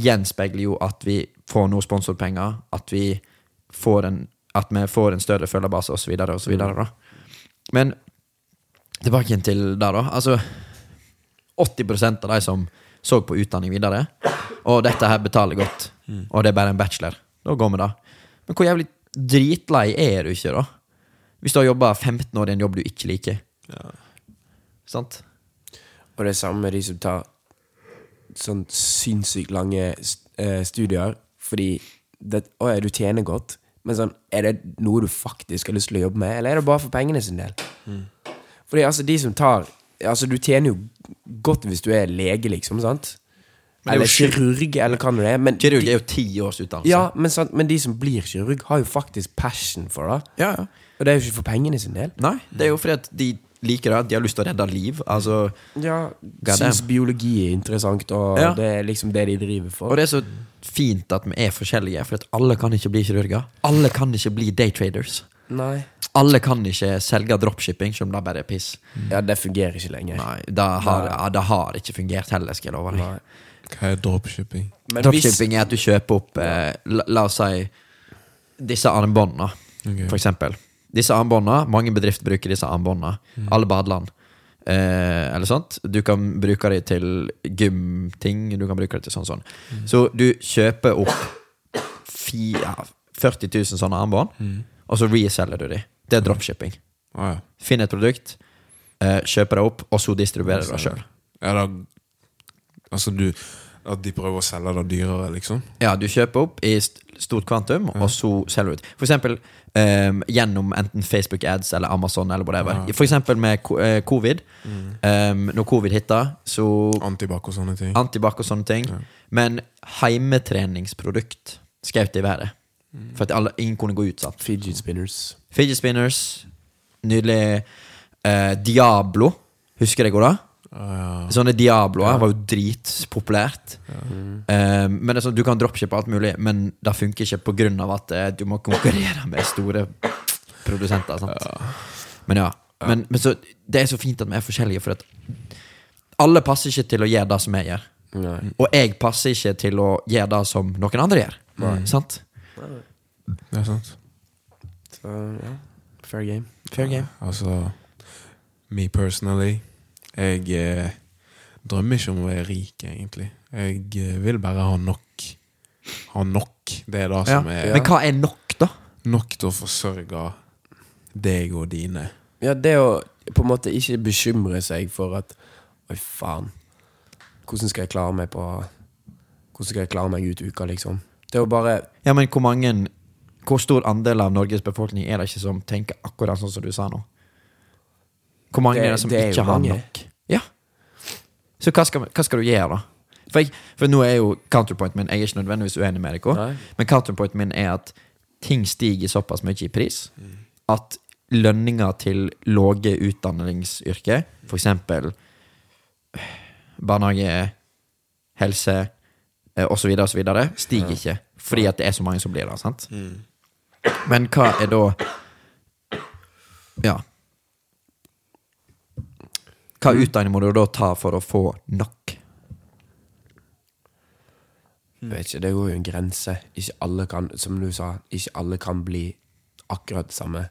Speaker 1: gjenspeiler jo at vi får noe sponsorpenger, at vi får en, at vi får en større følgerbase osv. osv. da. Men tilbake til det, da. Altså 80% av de som så på utdanning videre, og dette her betaler godt, og det er bare en bachelor, da går vi da. Men hvor jævlig dritlei er du ikke, da? Hvis du har jobba 15 år i en jobb du ikke liker. Sant?
Speaker 3: Og det er samme med de som tar sånn sinnssykt lange eh, studier fordi det, Å ja, du tjener godt, men sånn, er det noe du faktisk har lyst til å jobbe med, eller er det bare for pengene sin del? Fordi altså, de som tar Altså, du tjener jo godt hvis du er lege, liksom, sant?
Speaker 1: Er
Speaker 3: Eller kirurg, eller hva det er. Men,
Speaker 1: Kirurg er jo ti års utdannelse.
Speaker 3: ja, men, sant? men de som blir kirurg, har jo faktisk passion for det.
Speaker 1: ja, ja.
Speaker 3: Og det er jo ikke for pengene sin del.
Speaker 1: Nei, det er jo fordi at de liker det. De har lyst til å redde liv. Altså,
Speaker 3: Ja. Syns biologi er interessant, og
Speaker 1: Ja.
Speaker 3: det er liksom det de driver for.
Speaker 1: og det er så fint at vi er forskjellige, for at alle kan ikke bli kirurger. Alle kan ikke bli daytraders.
Speaker 3: Nei.
Speaker 1: Alle kan ikke selge dropshipping, selv om det bare er piss.
Speaker 3: Ja, det fungerer ikke lenger.
Speaker 1: Nei, Det har, ja, det har ikke fungert heller, skal jeg love deg.
Speaker 3: Nei.
Speaker 2: Hva er dropshipping?
Speaker 3: Men hvis
Speaker 1: Dropshipping er at du kjøper opp eh, la, la oss si disse armbåndene,
Speaker 2: Ok.
Speaker 1: for eksempel. Disse armbåndene, mange bedrifter bruker disse armbåndene. Alle badeland. Eh, eller sånt. Du kan bruke dem til gymting. Du kan bruke dem til sånn sånn. Så du kjøper opp fi, ja, 40 000 sånne armbånd, og så reselger du dem. Det er dropshipping.
Speaker 2: Oh, ja.
Speaker 1: Finn et produkt, eh, kjøper det opp, og så distribuerer du det sjøl.
Speaker 2: Ja, da Altså, du At de prøver å selge det dyrere, liksom?
Speaker 1: Ja, du kjøper opp i stort kvantum, og så selger du ut. For eksempel ehm, gjennom enten Facebook ads eller Amazon eller whatever. For eksempel med covid. Mm. covid. Ehm, når covid hitta, så
Speaker 2: Antibac og sånne ting.
Speaker 1: Antibac og sånne ting. Men heimetreningsprodukt skjøt i været. For at alle, ingen kunne gå ut. sant?
Speaker 3: Fidget spinners.
Speaker 1: Fidget spinners. Nydelig. eh, Diablo. Husker dere det?
Speaker 2: Ah, ja.
Speaker 1: Sånne Diabloer var jo dritpopulært. Eh, men det er sånn, Du kan dropshippe alt mulig, men det funker ikke pga. at eh, du må konkurrere *laughs* med store produsenter. Sant? Men ja. Men, men så, det er så fint at vi er forskjellige, for at alle passer ikke til å gjøre det som jeg gjør.
Speaker 3: Nei.
Speaker 1: Og jeg passer ikke til å gjøre det som noen andre gjør. Sant?
Speaker 2: Det er sant.
Speaker 3: Så ja, fair game.
Speaker 1: Fair game.
Speaker 2: Altså, me personally Jeg eh, drømmer ikke om å være rik, egentlig. Jeg eh, vil bare ha nok. Ha nok. Det er det
Speaker 1: Ja.
Speaker 2: som er
Speaker 1: Men hva er nok, da?
Speaker 2: nok til å forsørge deg og dine.
Speaker 3: Ja, det å på en måte ikke bekymre seg for at Oi, faen. Hvordan skal jeg klare meg på Hvordan skal jeg klare meg ut uka, liksom? Det å bare
Speaker 1: Ja, men hvor mange Hvor stor andel av Norges befolkning er det ikke som tenker akkurat sånn som du sa nå? Hvor mange
Speaker 3: Det-
Speaker 1: er det som
Speaker 3: det er
Speaker 1: ikke har
Speaker 3: mange.
Speaker 1: nok? Ja. Så hva skal, hva skal du gjøre, da? For, jeg, for nå er jo counterpointen min Jeg er ikke nødvendigvis uenig med dere, men counterpointen min er at ting stiger såpass mye i pris at lønninger til lave utdanningsyrker, for eksempel barnehage, helse osv., så videre, stiger ikke. Fordi at det er så mange som blir det. sant? Men hva er da Ja. Hva utdanning må du da ta for å få nok?
Speaker 3: Jeg vet ikke, det går jo en grense. Ikke alle kan, som du sa, ikke alle kan bli akkurat det samme.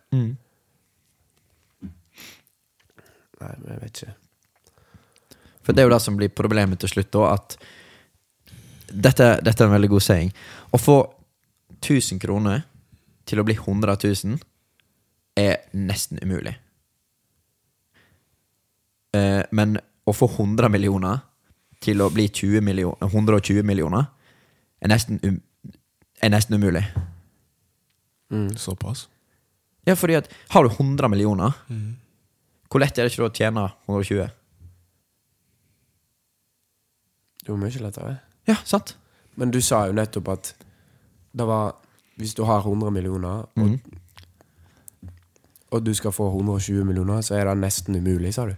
Speaker 3: Nei, men jeg vet ikke.
Speaker 1: For det er jo det som blir problemet til slutt, da, at dette, dette er en veldig god saying. Å få 1000 kroner til å bli 100 000 er nesten umulig. Eh, men å få 100 millioner til å bli 20 millio- 120 millioner er nesten, um, er nesten umulig.
Speaker 2: Såpass.
Speaker 1: Ja, fordi at har du 100 millioner, hvor lett er det ikke da å tjene 120?
Speaker 3: Det var mye lettere.
Speaker 1: Ja, sant?
Speaker 3: Men du sa jo nettopp at det var Hvis du har 100 millioner, og, og du skal få 120 millioner, så er det nesten umulig, sa du.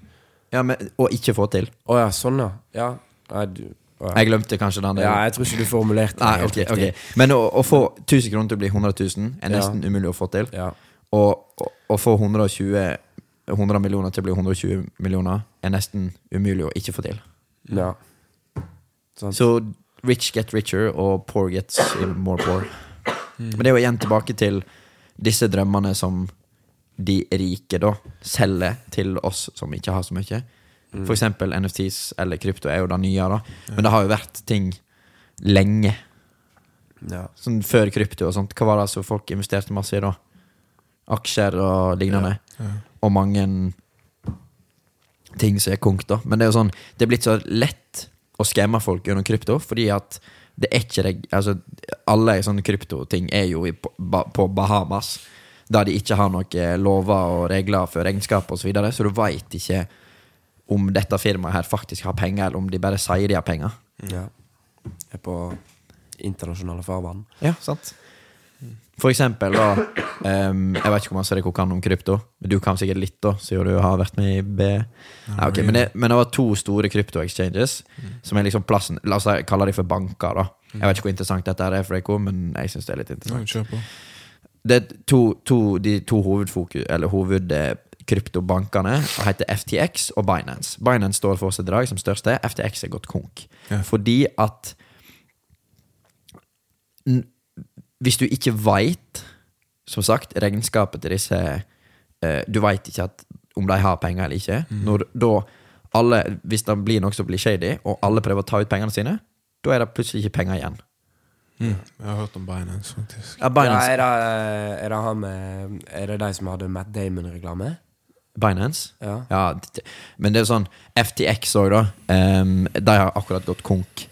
Speaker 1: Ja, men, Å ikke få til.
Speaker 3: Å ja, sånn, ja. ja. Nei, du, å, ja.
Speaker 1: Jeg glemte kanskje den.
Speaker 3: ja, jeg tror ikke du formulerte det
Speaker 1: Nei,
Speaker 3: okay,
Speaker 1: okay. Men å, å få 1000 kroner til å bli 100 000 er nesten umulig å få til.
Speaker 3: Ja.
Speaker 1: Og å, få 120 100 millioner til å bli 120 millioner er nesten umulig å ikke få til.
Speaker 3: ja.
Speaker 1: Så rich get richer, og poor gets more poor. Men det er jo igjen tilbake til disse drømmene som de rike da selger til oss som ikke har så mye. For eksempel NFTs eller krypto er jo det nye, da. Men det har jo vært ting lenge.
Speaker 3: ja.
Speaker 1: Sånn før krypto og sånt. Hva var det altså folk investerte masse i da? Aksjer og lignende. Og mange ting som er konk, da. Men det er jo sånn Det er blitt så lett å skamme folk gjennom krypto, fordi at det er ikke det Altså, alle sånne kryptoting er jo i, på, på Bahamas, der de ikke har noen lover og regler for regnskap osv., så, videre, så du veit ikke om dette firmaet her faktisk har penger, eller om de bare sier de har penger.
Speaker 3: ja. Er på internasjonale farvann.
Speaker 1: Ja, sant For eksempel da um, Jeg vet ikke hvor masse dere kan om krypto Men du kan sikkert litt da Siden du har vært med i B Ja, okay. men, det, men det var to store krypto-exchanges Som er liksom plassen La oss kalle de for banker da Jeg vet ikke hvor interessant dette er for dere Men jeg synes det er litt interessant. Det er to, to, de to hovedfokus, eller hovedkryptobankene heter FTX og Binance. Binance står for i dag som største. FTX er gått konk.
Speaker 2: Ja.
Speaker 1: Fordi at Hvis du ikke veit, som sagt, regnskapet til disse eh, Du veit ikke at, om de har penger eller ikke. Når da alle, Hvis det blir noe som blir shady, og alle prøver å ta ut pengene sine, da er det plutselig ikke penger igjen.
Speaker 2: Jeg har hørt om Binance, faktisk.
Speaker 1: Ja,
Speaker 3: Ja,
Speaker 1: Binance,
Speaker 3: er, det, er det han med Er det de som hadde Matt Damon-reklame?
Speaker 1: Binance
Speaker 3: Ja.
Speaker 1: Ja, det- men det er sånn FTX òg, da. Um, de har akkurat gått konk.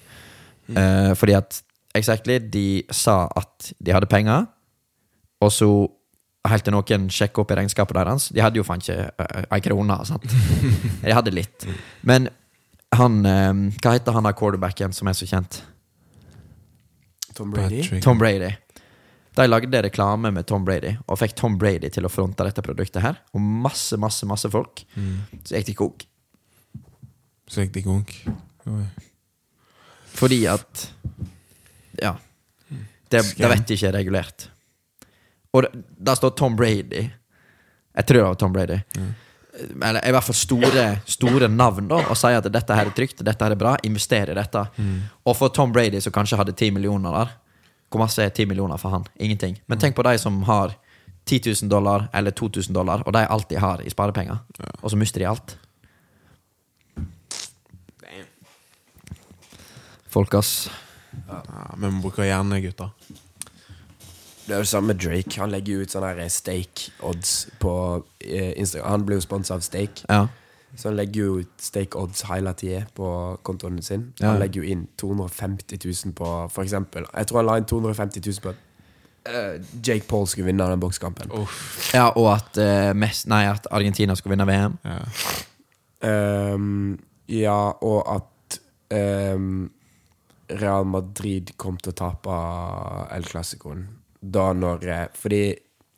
Speaker 1: Eh, fordi at exactly, de sa at de hadde penger, og så Helt til noen sjekka opp i regnskapet deres. De hadde jo faen ikke uh, ei krone. sant? *laughs* De hadde litt. Men han ehm, Hva heter han der quarterbacken som er så kjent?
Speaker 3: Tom Brady?
Speaker 2: Patrick.
Speaker 1: Tom Brady. De lagde reklame med Tom Brady og fikk Tom Brady til å fronte dette produktet her. Og masse, masse, masse folk. Så gikk de konk.
Speaker 2: Så gikk de konk.
Speaker 1: Fordi at Ja. Det, det vet de ikke er regulert. Og det, der står Tom Brady. Jeg tror det var Tom Brady. Eller i hvert fall store, store navn, da, og sier at dette her er trygt, dette her er bra, invester i dette. Og for Tom Brady, som kanskje hadde 10 millioner der, hvor masse er 10 millioner for han? Ingenting. Men tenk på de som har 10 000 dollar eller 2000 dollar, og de alltid har i sparepenger, og så mister de alt. Folk, ass.
Speaker 2: Ja, men vi bruker gjerne gutter.
Speaker 3: Det er jo samme med Drake. Han legger ut sånne stake-odds på eh, Instagram. Han blir jo sponsa av Stake,
Speaker 1: Ja.
Speaker 3: så han legger jo ut stake-odds hele tida på kontoen sin.
Speaker 1: Ja.
Speaker 3: Han legger jo inn 250 000 på for eksempel Jeg tror han la inn 250 000 på at uh, Jake Paul skulle vinne den bokskampen.
Speaker 1: Ja, og at, uh, mest, nei, at Argentina skulle vinne VM.
Speaker 2: Ja.
Speaker 3: um, ja, og at ehm, Real Madrid kom til å tape El Clásicoen. Da når eh, Fordi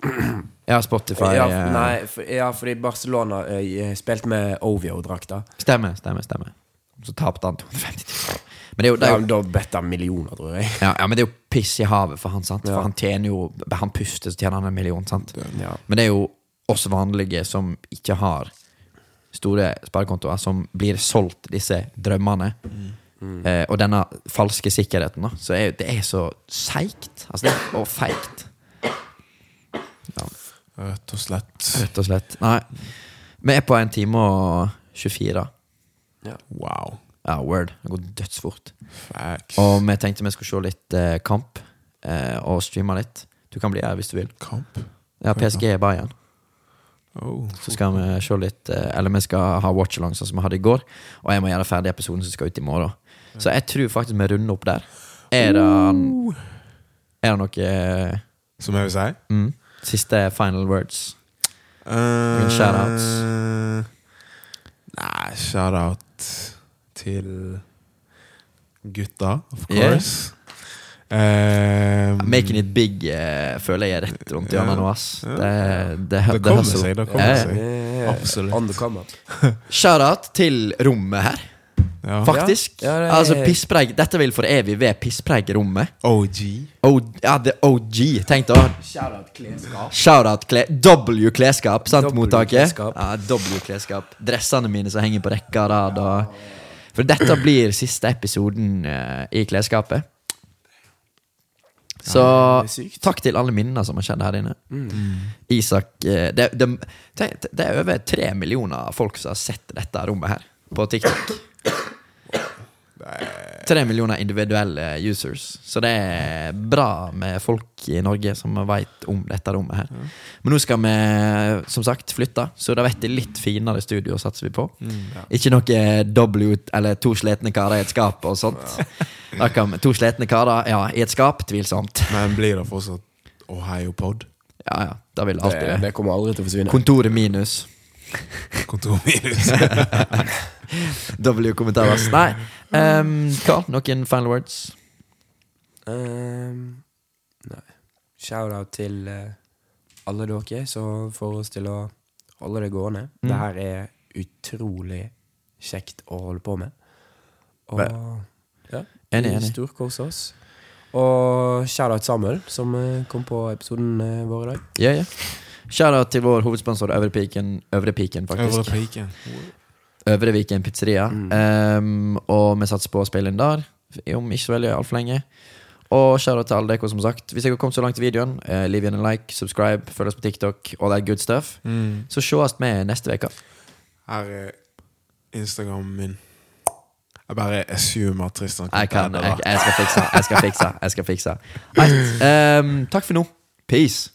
Speaker 3: *clears throat*
Speaker 1: Ja, Spotify
Speaker 3: ja,
Speaker 1: eh,
Speaker 3: nei, for, ja, fordi Barcelona uh, spilte med Ovio-drakta.
Speaker 1: Stemmer, stemmer, stemmer. Så tapte han 250 000. Men det er jo, det
Speaker 3: Ja,
Speaker 1: er jo
Speaker 3: da bet han millioner, tror jeg.
Speaker 1: ja, ja, men det er jo piss i havet for han, sant?
Speaker 3: Ja.
Speaker 1: For han tjener jo Han puster, så tjener han en million, sant?
Speaker 3: Ja.
Speaker 1: Men det er jo oss vanlige som ikke har store sparekontoer, som blir solgt disse drømmene. Eh, og denne falske sikkerheten, da. Så er, det er så seigt. Altså, det er og feigt.
Speaker 2: Rett og slett.
Speaker 1: Rett og slett. Nei. Vi er på en time og 24.
Speaker 2: Wow.
Speaker 1: Ja, word. Det går dødsfort.
Speaker 2: Facts.
Speaker 1: Og vi tenkte vi skulle se litt eh, kamp eh, og streame litt. Du kan bli her hvis du vil.
Speaker 2: Kamp.
Speaker 1: Ja, PSG er Bayern.
Speaker 2: Oh.
Speaker 1: Så skal vi se litt eh, Eller vi skal ha watchalong sånn som vi hadde i går. Og jeg må gjøre ferdig episoden som skal ut i morgen. Så jeg tror faktisk vi runder opp der. Er det Er det noe eh,
Speaker 2: Som jeg vil si?
Speaker 1: mm, Siste final words?
Speaker 2: Uh,
Speaker 1: shoutouts?
Speaker 2: Nei, shout-out til gutta, of
Speaker 1: Yeah.
Speaker 2: course. Um,
Speaker 1: Making it big uh, føler jeg er rett rundt hjørnet nå, ass.
Speaker 2: Ja.
Speaker 1: Det, det,
Speaker 2: Det kommer seg, det kommer
Speaker 1: ja.
Speaker 2: seg. Absolutt.
Speaker 1: Shout-out til rommet her,
Speaker 2: Ja.
Speaker 1: faktisk.
Speaker 3: Ja, det er-
Speaker 1: Altså pisspreik Dette vil for evig være pisspreik-rommet.
Speaker 2: OG.
Speaker 1: O, ja, det er OG. Tenk da.
Speaker 3: Shout-out klesskap.
Speaker 1: Shout-out kle, W klesskap, sant,
Speaker 3: W
Speaker 1: mottaket? Ja, W klesskap. Dressene mine som henger på rekke og rad. Og, for dette blir siste episoden uh, i klesskapet. Så
Speaker 3: er
Speaker 1: takk til alle minnene som har skjedd her inne. Isak eh, det, det, det er over tre millioner folk som har sett dette rommet her på TikTok. Tre millioner individuelle users. Så det er bra med folk i Norge som veit om dette rommet her. Men nå skal vi som sagt flytte, så da blir litt finere studio satser vi på. Ikke noe W eller to slitne karer i et skap og sånt. *laughs* Da kan to slitne karer ja, i et skap, tvilsomt.
Speaker 2: Men blir det fortsatt Ohio-pod?
Speaker 1: Ja, ja, Det vil alltid
Speaker 3: Det,
Speaker 1: det.
Speaker 3: det kommer aldri til å forsvinne.
Speaker 1: Kontoret minus.
Speaker 2: Kontorminus. *laughs*
Speaker 1: W-kommentarer. Nei. Um, Carl, noen final words?
Speaker 3: Um, nei. Shout-out til uh, alle dere som får oss til å holde det gående.
Speaker 1: Mm.
Speaker 3: Det her er utrolig kjekt å holde på med. Og ja,
Speaker 1: enig, enig.
Speaker 3: storkoser oss. Og shout-out Samuel, som eh, kom på episoden eh, vår i dag.
Speaker 1: Ja, ja. Shout-out til vår hovedsponsor Øvrepiken, Øvrepiken faktisk.
Speaker 2: Øvre Piken.
Speaker 1: Øvre Viken pizzeria. Um, og vi satser på å spille inn der om ikke så veldig altfor lenge. Og shout-out til alle dere, som sagt. Hvis dere har kommet så langt i videoen, eh, leave igjen en like, subscribe, følg oss på TikTok, all that good stuff.
Speaker 2: Mm.
Speaker 1: Så sees vi neste uke.
Speaker 2: Her er Instagramen min. Jeg bare assumer at Tristan
Speaker 1: Jeg kan, jeg, jeg skal fikse, jeg skal fikse, jeg skal fikse. Right. *laughs* Um, takk for nå. Peace.